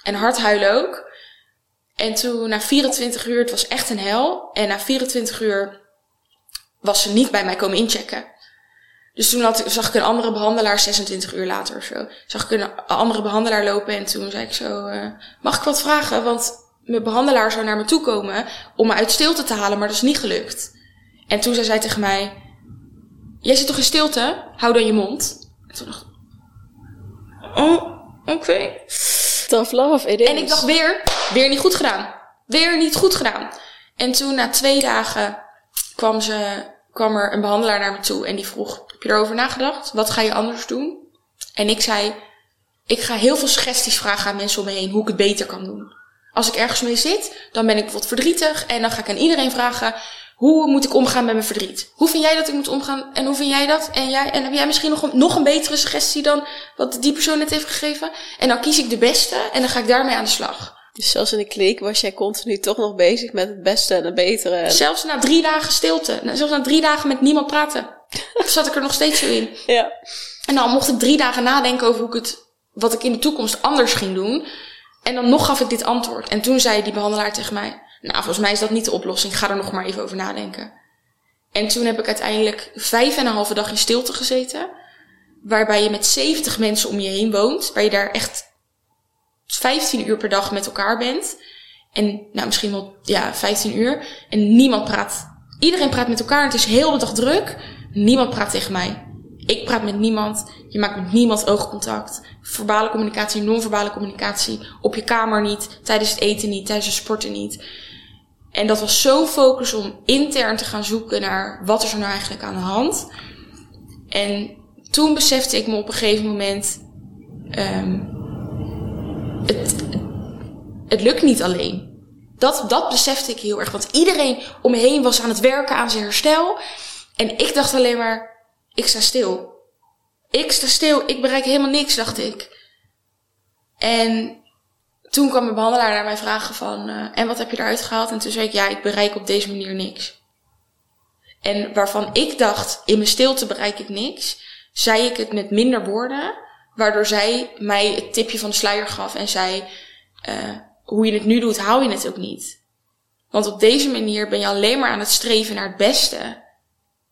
En hard huilen ook. En toen na 24 uur, het was echt een hel. En na 24 uur was ze niet bij mij komen inchecken. Dus toen had, zag ik een andere behandelaar 26 uur later of zo. Zag ik een andere behandelaar lopen en toen zei ik zo, uh, mag ik wat vragen? Want mijn behandelaar zou naar me toe komen om me uit stilte te halen, maar dat is niet gelukt. En toen zei zij tegen mij, jij zit toch in stilte? Hou dan je mond. En toen dacht ik, oh, oké. Tough love, it is. En ik dacht weer, weer niet goed gedaan. Weer niet goed gedaan. En toen na twee dagen kwam, ze, kwam er een behandelaar naar me toe en die vroeg, heb je erover nagedacht? Wat ga je anders doen? En ik zei, ik ga heel veel suggesties vragen aan mensen om me heen hoe ik het beter kan doen. Als ik ergens mee zit, dan ben ik bijvoorbeeld verdrietig en dan ga ik aan iedereen vragen, hoe moet ik omgaan met mijn verdriet? Hoe vind jij dat ik moet omgaan? En hoe vind jij dat? En jij, en heb jij misschien nog een, nog een betere suggestie dan wat die persoon net heeft gegeven? En dan kies ik de beste en dan ga ik daarmee aan de slag. Dus zelfs in de kliek was jij continu toch nog bezig met het beste en het betere. Zelfs na drie dagen stilte. Zelfs na drie dagen met niemand praten. zat ik er nog steeds zo in. Ja. En dan mocht ik drie dagen nadenken over hoe ik het, wat ik in de toekomst anders ging doen. En dan nog gaf ik dit antwoord. En toen zei die behandelaar tegen mij, nou, volgens mij is dat niet de oplossing. Ga er nog maar even over nadenken. En toen heb ik uiteindelijk vijf en een halve dag in stilte gezeten. Waarbij je met 70 mensen om je heen woont. Waar je daar echt 15 uur per dag met elkaar bent. En nou, misschien wel ja, 15 uur. En niemand praat. Iedereen praat met elkaar. Het is heel de dag druk. Niemand praat tegen mij. Ik praat met niemand. Je maakt met niemand oogcontact. Verbale communicatie, non-verbale communicatie. Op je kamer niet. Tijdens het eten niet. Tijdens het sporten niet. En dat was zo'n focus om intern te gaan zoeken naar wat is er nou eigenlijk aan de hand. En toen besefte ik me op een gegeven moment, um, het, het lukt niet alleen. Dat, dat besefte ik heel erg. Want iedereen om me heen was aan het werken aan zijn herstel. En ik dacht alleen maar, ik sta stil. Ik sta stil, ik bereik helemaal niks, dacht ik. En toen kwam mijn behandelaar naar mij vragen van, uh, en wat heb je eruit gehaald? En toen zei ik, ja, ik bereik op deze manier niks. En waarvan ik dacht, in mijn stilte bereik ik niks, zei ik het met minder woorden, waardoor zij mij het tipje van de sluier gaf en zei, uh, hoe je het nu doet, hou je het ook niet. Want op deze manier ben je alleen maar aan het streven naar het beste.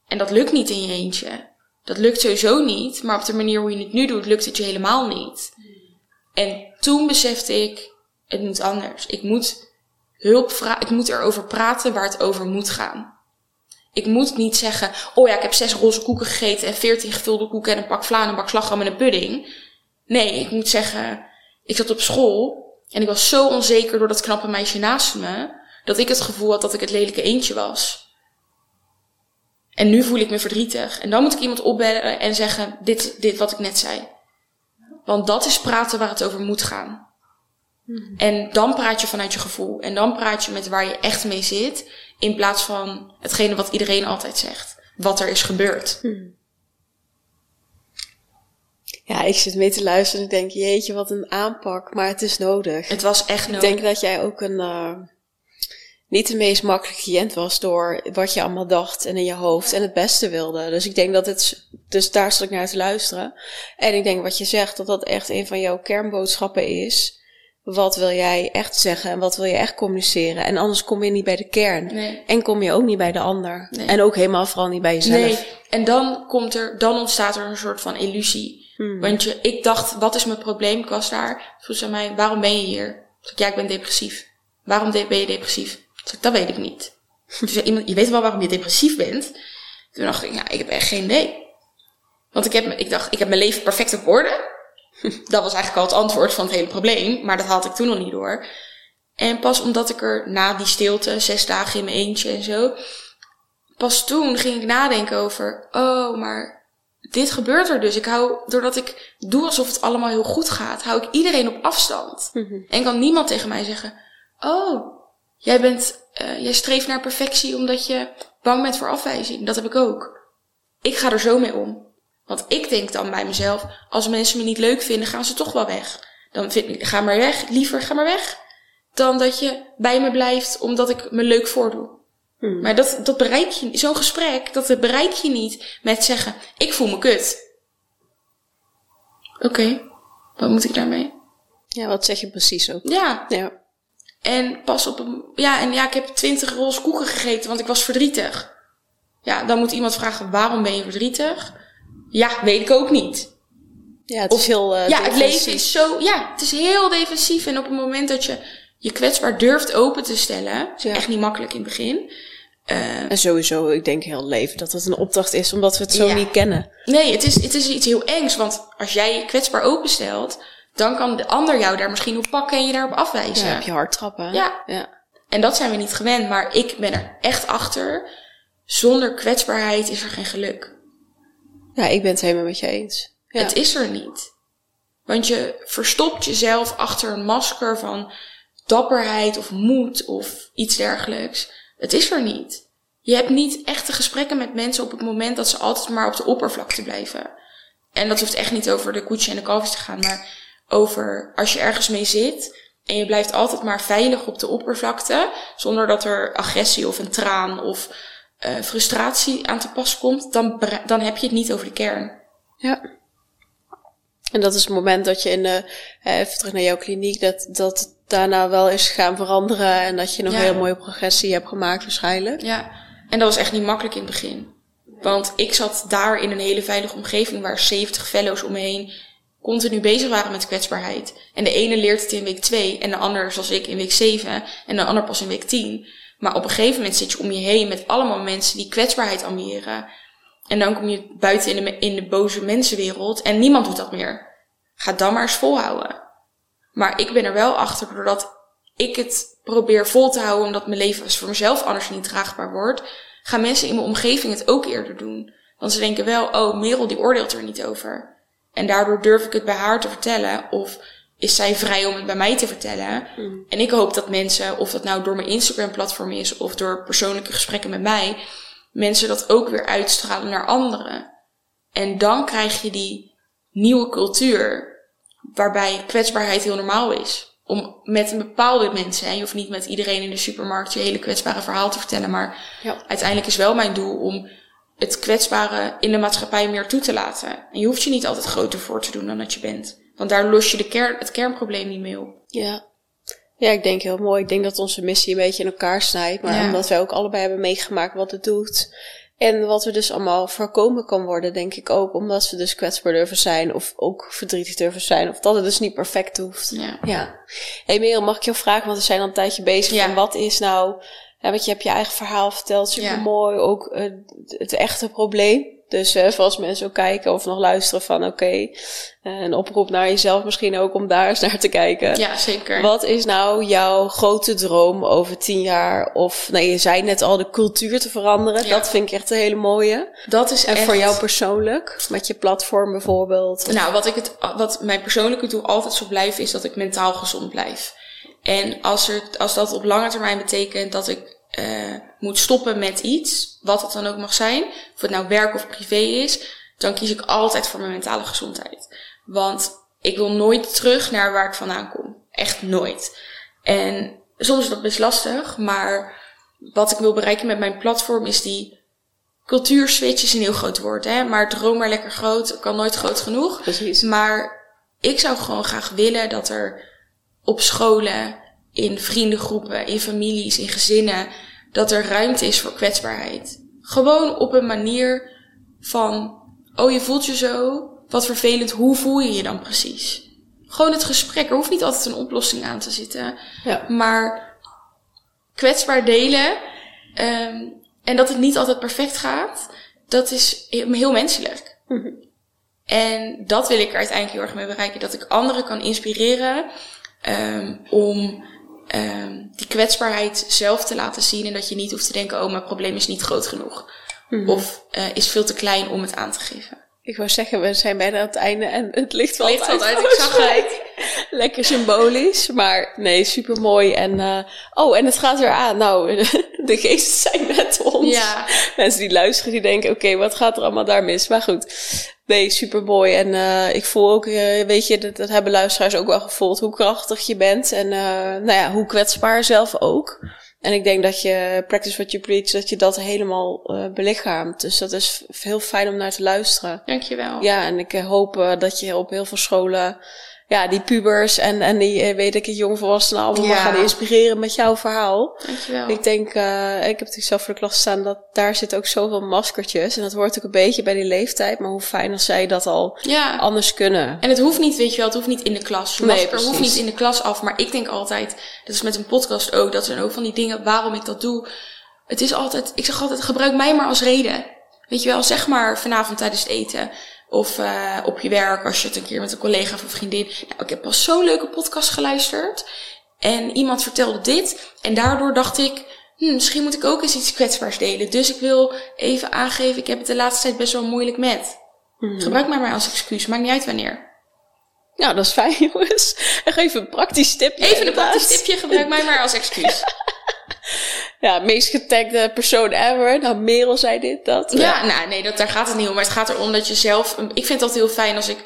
En dat lukt niet in je eentje. Dat lukt sowieso niet, maar op de manier hoe je het nu doet, lukt het je helemaal niet. En toen besefte ik, het moet anders. Ik moet hulp vragen, ik moet erover praten waar het over moet gaan. Ik moet niet zeggen, oh ja, ik heb zes roze koeken gegeten en veertien gevulde koeken en een pak vla en een bak slagroom en een pudding. Nee, ik moet zeggen, ik zat op school en ik was zo onzeker door dat knappe meisje naast me, dat ik het gevoel had dat ik het lelijke eentje was. En nu voel ik me verdrietig. En dan moet ik iemand opbellen en zeggen, dit, dit wat ik net zei. Want dat is praten waar het over moet gaan. Hmm. En dan praat je vanuit je gevoel. En dan praat je met waar je echt mee zit. In plaats van hetgene wat iedereen altijd zegt. Wat er is gebeurd. Hmm. Ja, ik zit mee te luisteren en ik denk, jeetje, wat een aanpak. Maar het is nodig. Het was echt nodig. Ik denk dat jij ook een, uh, niet de meest makkelijke cliënt was door wat je allemaal dacht en in je hoofd en het beste wilde. Dus ik denk dat het, dus daar zat ik naar te luisteren. En ik denk wat je zegt, dat dat echt een van jouw kernboodschappen is. Wat wil jij echt zeggen en wat wil je echt communiceren? En anders kom je niet bij de kern. Nee. En kom je ook niet bij de ander. Nee. En ook helemaal vooral niet bij jezelf. Nee, en dan komt er, dan ontstaat er een soort van illusie. Hmm. Want je, ik dacht, wat is mijn probleem? Ik was daar. Vroeg ze mij, waarom ben je hier? Ik ja, ik ben depressief. Waarom ben je depressief? Dus dat weet ik niet. Toen zei iemand, je weet wel waarom je depressief bent? Toen dacht ik, ja, ik heb echt geen idee. Want ik, heb, ik dacht, ik heb mijn leven perfect op orde. dat was eigenlijk al het antwoord van het hele probleem. Maar dat had ik toen nog niet door. En pas omdat ik er na die stilte, zes dagen in mijn eentje en zo. Pas toen ging ik nadenken over, oh, maar dit gebeurt er dus. Ik hou, doordat ik doe alsof het allemaal heel goed gaat, hou ik iedereen op afstand. Mhm. En kan niemand tegen mij zeggen, oh, Jij bent, uh, jij streeft naar perfectie omdat je bang bent voor afwijzing. Dat heb ik ook. Ik ga er zo mee om. Want ik denk dan bij mezelf, als mensen me niet leuk vinden, gaan ze toch wel weg. Dan vind ik, ga maar weg, liever ga maar weg. Dan dat je bij me blijft omdat ik me leuk voordoe. Hmm. Maar dat, dat bereik je, zo'n gesprek, dat bereik je niet met zeggen, ik voel me kut. Oké, wat moet ik daarmee? Ja, wat zeg je precies ook? Ja. ja. En pas op een, ja, en ja, ik heb twintig roze koeken gegeten, want ik was verdrietig. Ja, dan moet iemand vragen, waarom ben je verdrietig? Ja, weet ik ook niet. Ja, het is heel uh, Ja, het leven is zo, ja, het is heel defensief. En op het moment dat je je kwetsbaar durft open te stellen, is echt niet makkelijk in het begin. Uh, en sowieso, ik denk heel leven dat het een opdracht is, omdat we het zo niet kennen. Nee, het is, het is iets heel engs, want als jij je kwetsbaar openstelt, dan kan de ander jou daar misschien op pakken en je daarop afwijzen. Ja, heb je hard trappen. Ja. ja. En dat zijn we niet gewend, maar ik ben er echt achter. Zonder kwetsbaarheid is er geen geluk. Ja, ik ben het helemaal met je eens. Ja. Het is er niet. Want je verstopt jezelf achter een masker van dapperheid of moed of iets dergelijks. Het is er niet. Je hebt niet echte gesprekken met mensen op het moment dat ze altijd maar op de oppervlakte blijven. En dat hoeft echt niet over de koetsje en de kalfjes te gaan, maar over als je ergens mee zit en je blijft altijd maar veilig op de oppervlakte, zonder dat er agressie of een traan of uh, frustratie aan te pas komt, dan, dan heb je het niet over de kern. Ja. En dat is het moment dat je in de, even terug naar jouw kliniek, dat, dat daarna wel is gaan veranderen en dat je nog ja. heel mooie progressie hebt gemaakt waarschijnlijk. Ja, en dat was echt niet makkelijk in het begin. Want ik zat daar in een hele veilige omgeving waar 70 fellows om me heen continu bezig waren met kwetsbaarheid. En de ene leert het in week 2 en de ander, zoals ik, in week 7 en de ander pas in week 10. Maar op een gegeven moment zit je om je heen met allemaal mensen die kwetsbaarheid ambiëren. En dan kom je buiten in de, in de boze mensenwereld en niemand doet dat meer. Ga dan maar eens volhouden. Maar ik ben er wel achter doordat ik het probeer vol te houden omdat mijn leven voor mezelf anders niet draagbaar wordt, gaan mensen in mijn omgeving het ook eerder doen. Want ze denken wel, oh, Merel die oordeelt er niet over. En daardoor durf ik het bij haar te vertellen. Of is zij vrij om het bij mij te vertellen. Mm. En ik hoop dat mensen, of dat nou door mijn Instagram-platform is of door persoonlijke gesprekken met mij, mensen dat ook weer uitstralen naar anderen. En dan krijg je die nieuwe cultuur waarbij kwetsbaarheid heel normaal is. Om met een bepaalde mensen, hè, je hoeft niet met iedereen in de supermarkt je hele kwetsbare verhaal te vertellen, maar Ja. uiteindelijk is wel mijn doel om het kwetsbare in de maatschappij meer toe te laten. En je hoeft je niet altijd groter voor te doen dan dat je bent. Want daar los je de kern, het kernprobleem niet mee op. Ja. Ja, ik denk heel mooi. Ik denk dat onze missie een beetje in elkaar snijdt. Maar Ja. omdat wij ook allebei hebben meegemaakt wat het doet. En wat er dus allemaal voorkomen kan worden, denk ik ook. Omdat we dus kwetsbaar durven zijn. Of ook verdrietig durven zijn. Of dat het dus niet perfect hoeft. Ja. Ja. hey Merel, mag ik jou vragen? Want we zijn al een tijdje bezig. Ja. Van wat is nou... Ja, want je hebt je eigen verhaal verteld. Super mooi. Ook eh, het echte probleem. Dus voor als mensen ook kijken of nog luisteren van oké. eh, een oproep naar jezelf misschien ook om daar eens naar te kijken. Ja, zeker. Wat is nou jouw grote droom over tien jaar? Of, nee, je zei net al, de cultuur te veranderen. Ja. Dat vind ik echt een hele mooie. Dat is En echt... voor jou persoonlijk, met je platform bijvoorbeeld. Nou, wat, ik het, wat mijn persoonlijke doel altijd zal blijven, is dat ik mentaal gezond blijf. En als, er, als dat op lange termijn betekent dat ik eh, moet stoppen met iets, wat het dan ook mag zijn, of het nou werk of privé is, dan kies ik altijd voor mijn mentale gezondheid. Want ik wil nooit terug naar waar ik vandaan kom. Echt nooit. En soms is dat best lastig, maar wat ik wil bereiken met mijn platform is die cultuurswitch is een heel groot woord, hè? Maar droom maar lekker groot, kan nooit groot genoeg. Precies. Maar ik zou gewoon graag willen dat er op scholen, in vriendengroepen, in families, in gezinnen, dat er ruimte is voor kwetsbaarheid. Gewoon op een manier van, oh je voelt je zo, wat vervelend, hoe voel je je dan precies? Gewoon het gesprek, er hoeft niet altijd een oplossing aan te zitten, Ja. maar kwetsbaar delen ehm, en dat het niet altijd perfect gaat, dat is heel menselijk. Mhm. En dat wil ik er uiteindelijk heel erg mee bereiken. Dat ik anderen kan inspireren ehm, om ehm, die kwetsbaarheid zelf te laten zien. En dat je niet hoeft te denken, oh, mijn probleem is niet groot genoeg. Mhm. Of eh, is veel te klein om het aan te geven. Ik wou zeggen, we zijn bijna aan het einde en het ligt wel Ligt uit. uit, ik zag het. Lekker symbolisch, maar nee, super mooi. En, eh, oh, en het gaat weer aan. Nou, de geesten zijn met ons. Ja, Mensen die luisteren, die denken, oké, wat gaat er allemaal daar mis? Maar goed, nee, super mooi. En eh, ik voel ook, eh, weet je, dat, dat hebben luisteraars ook wel gevoeld, hoe krachtig je bent. En eh, nou ja, hoe kwetsbaar zelf ook. En ik denk dat je, practice what you preach, dat je dat helemaal belichaamt. Dus dat is heel fijn om naar te luisteren. dankjewel. Ja, en ik hoop dat je op heel veel scholen ja, die pubers en, en die, eh, weet ik het, jongvolwassenen allemaal Ja. gaan inspireren met jouw verhaal. Dankjewel. Ik denk, eh, ik heb natuurlijk zelf voor de klas staan, dat daar zitten ook zoveel maskertjes. En dat hoort ook een beetje bij die leeftijd. Maar hoe fijn als zij dat al Ja. anders kunnen. En het hoeft niet, weet je wel, het hoeft niet in de klas. Je Nee, masker hoeft niet in de klas af. Maar ik denk altijd, dat is met een podcast ook, dat zijn ook van die dingen waarom ik dat doe. Het is altijd, ik zeg altijd, gebruik mij maar als reden. Weet je wel, zeg maar vanavond tijdens het eten. Of eh, op je werk, als je het een keer met een collega of een vriendin. Nou, ik heb pas zo'n leuke podcast geluisterd. En iemand vertelde dit. En daardoor dacht ik, hm, misschien moet ik ook eens iets kwetsbaars delen. Dus ik wil even aangeven, ik heb het de laatste tijd best wel moeilijk met. Mhm. Gebruik mij maar als excuus, maakt niet uit wanneer. Nou, dat is fijn, jongens. Even een praktisch tipje. Even een inderdaad. praktisch tipje, gebruik mij maar als excuus. Ja, meest getagde persoon ever. Nou, Merel zei dit, dat. Ja, nou nee, dat, daar gaat het niet om. Maar het gaat erom dat je zelf... Ik vind het altijd heel fijn als ik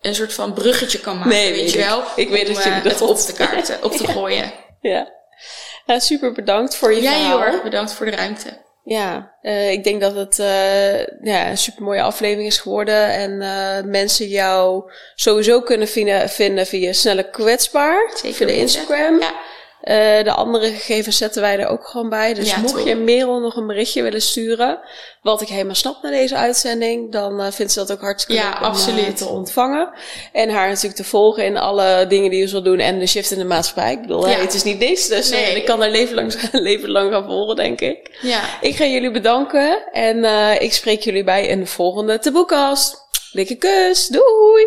een soort van bruggetje kan maken, Nee, weet weet je wel. Ik weet om, dat je eh, het op te kaarten, op te gooien. Ja. Ja, super bedankt voor je Jij verhaal. heel erg bedankt voor de ruimte. Ja, eh, ik denk dat het eh, ja, een super mooie aflevering is geworden. En mensen jou sowieso kunnen vinden, vinden via Snelle Kwetsbaar. Zeker via de. Instagram. Ja. Eh, de andere gegevens zetten wij er ook gewoon bij. Dus Ja, mocht top. je Merel nog een berichtje willen sturen, wat ik helemaal snap na deze uitzending, dan eh, vindt ze dat ook hartstikke Ja, leuk om, eh, te ontvangen. En haar natuurlijk te volgen in alle dingen die ze wil doen en de shift in de maatschappij. Ik bedoel, Ja. het is niet niks, dus Nee. ik kan haar leven lang, leven lang gaan volgen, denk ik. Ja. Ik ga jullie bedanken en ik spreek jullie bij een volgende taboekast. Dikke kus, doei!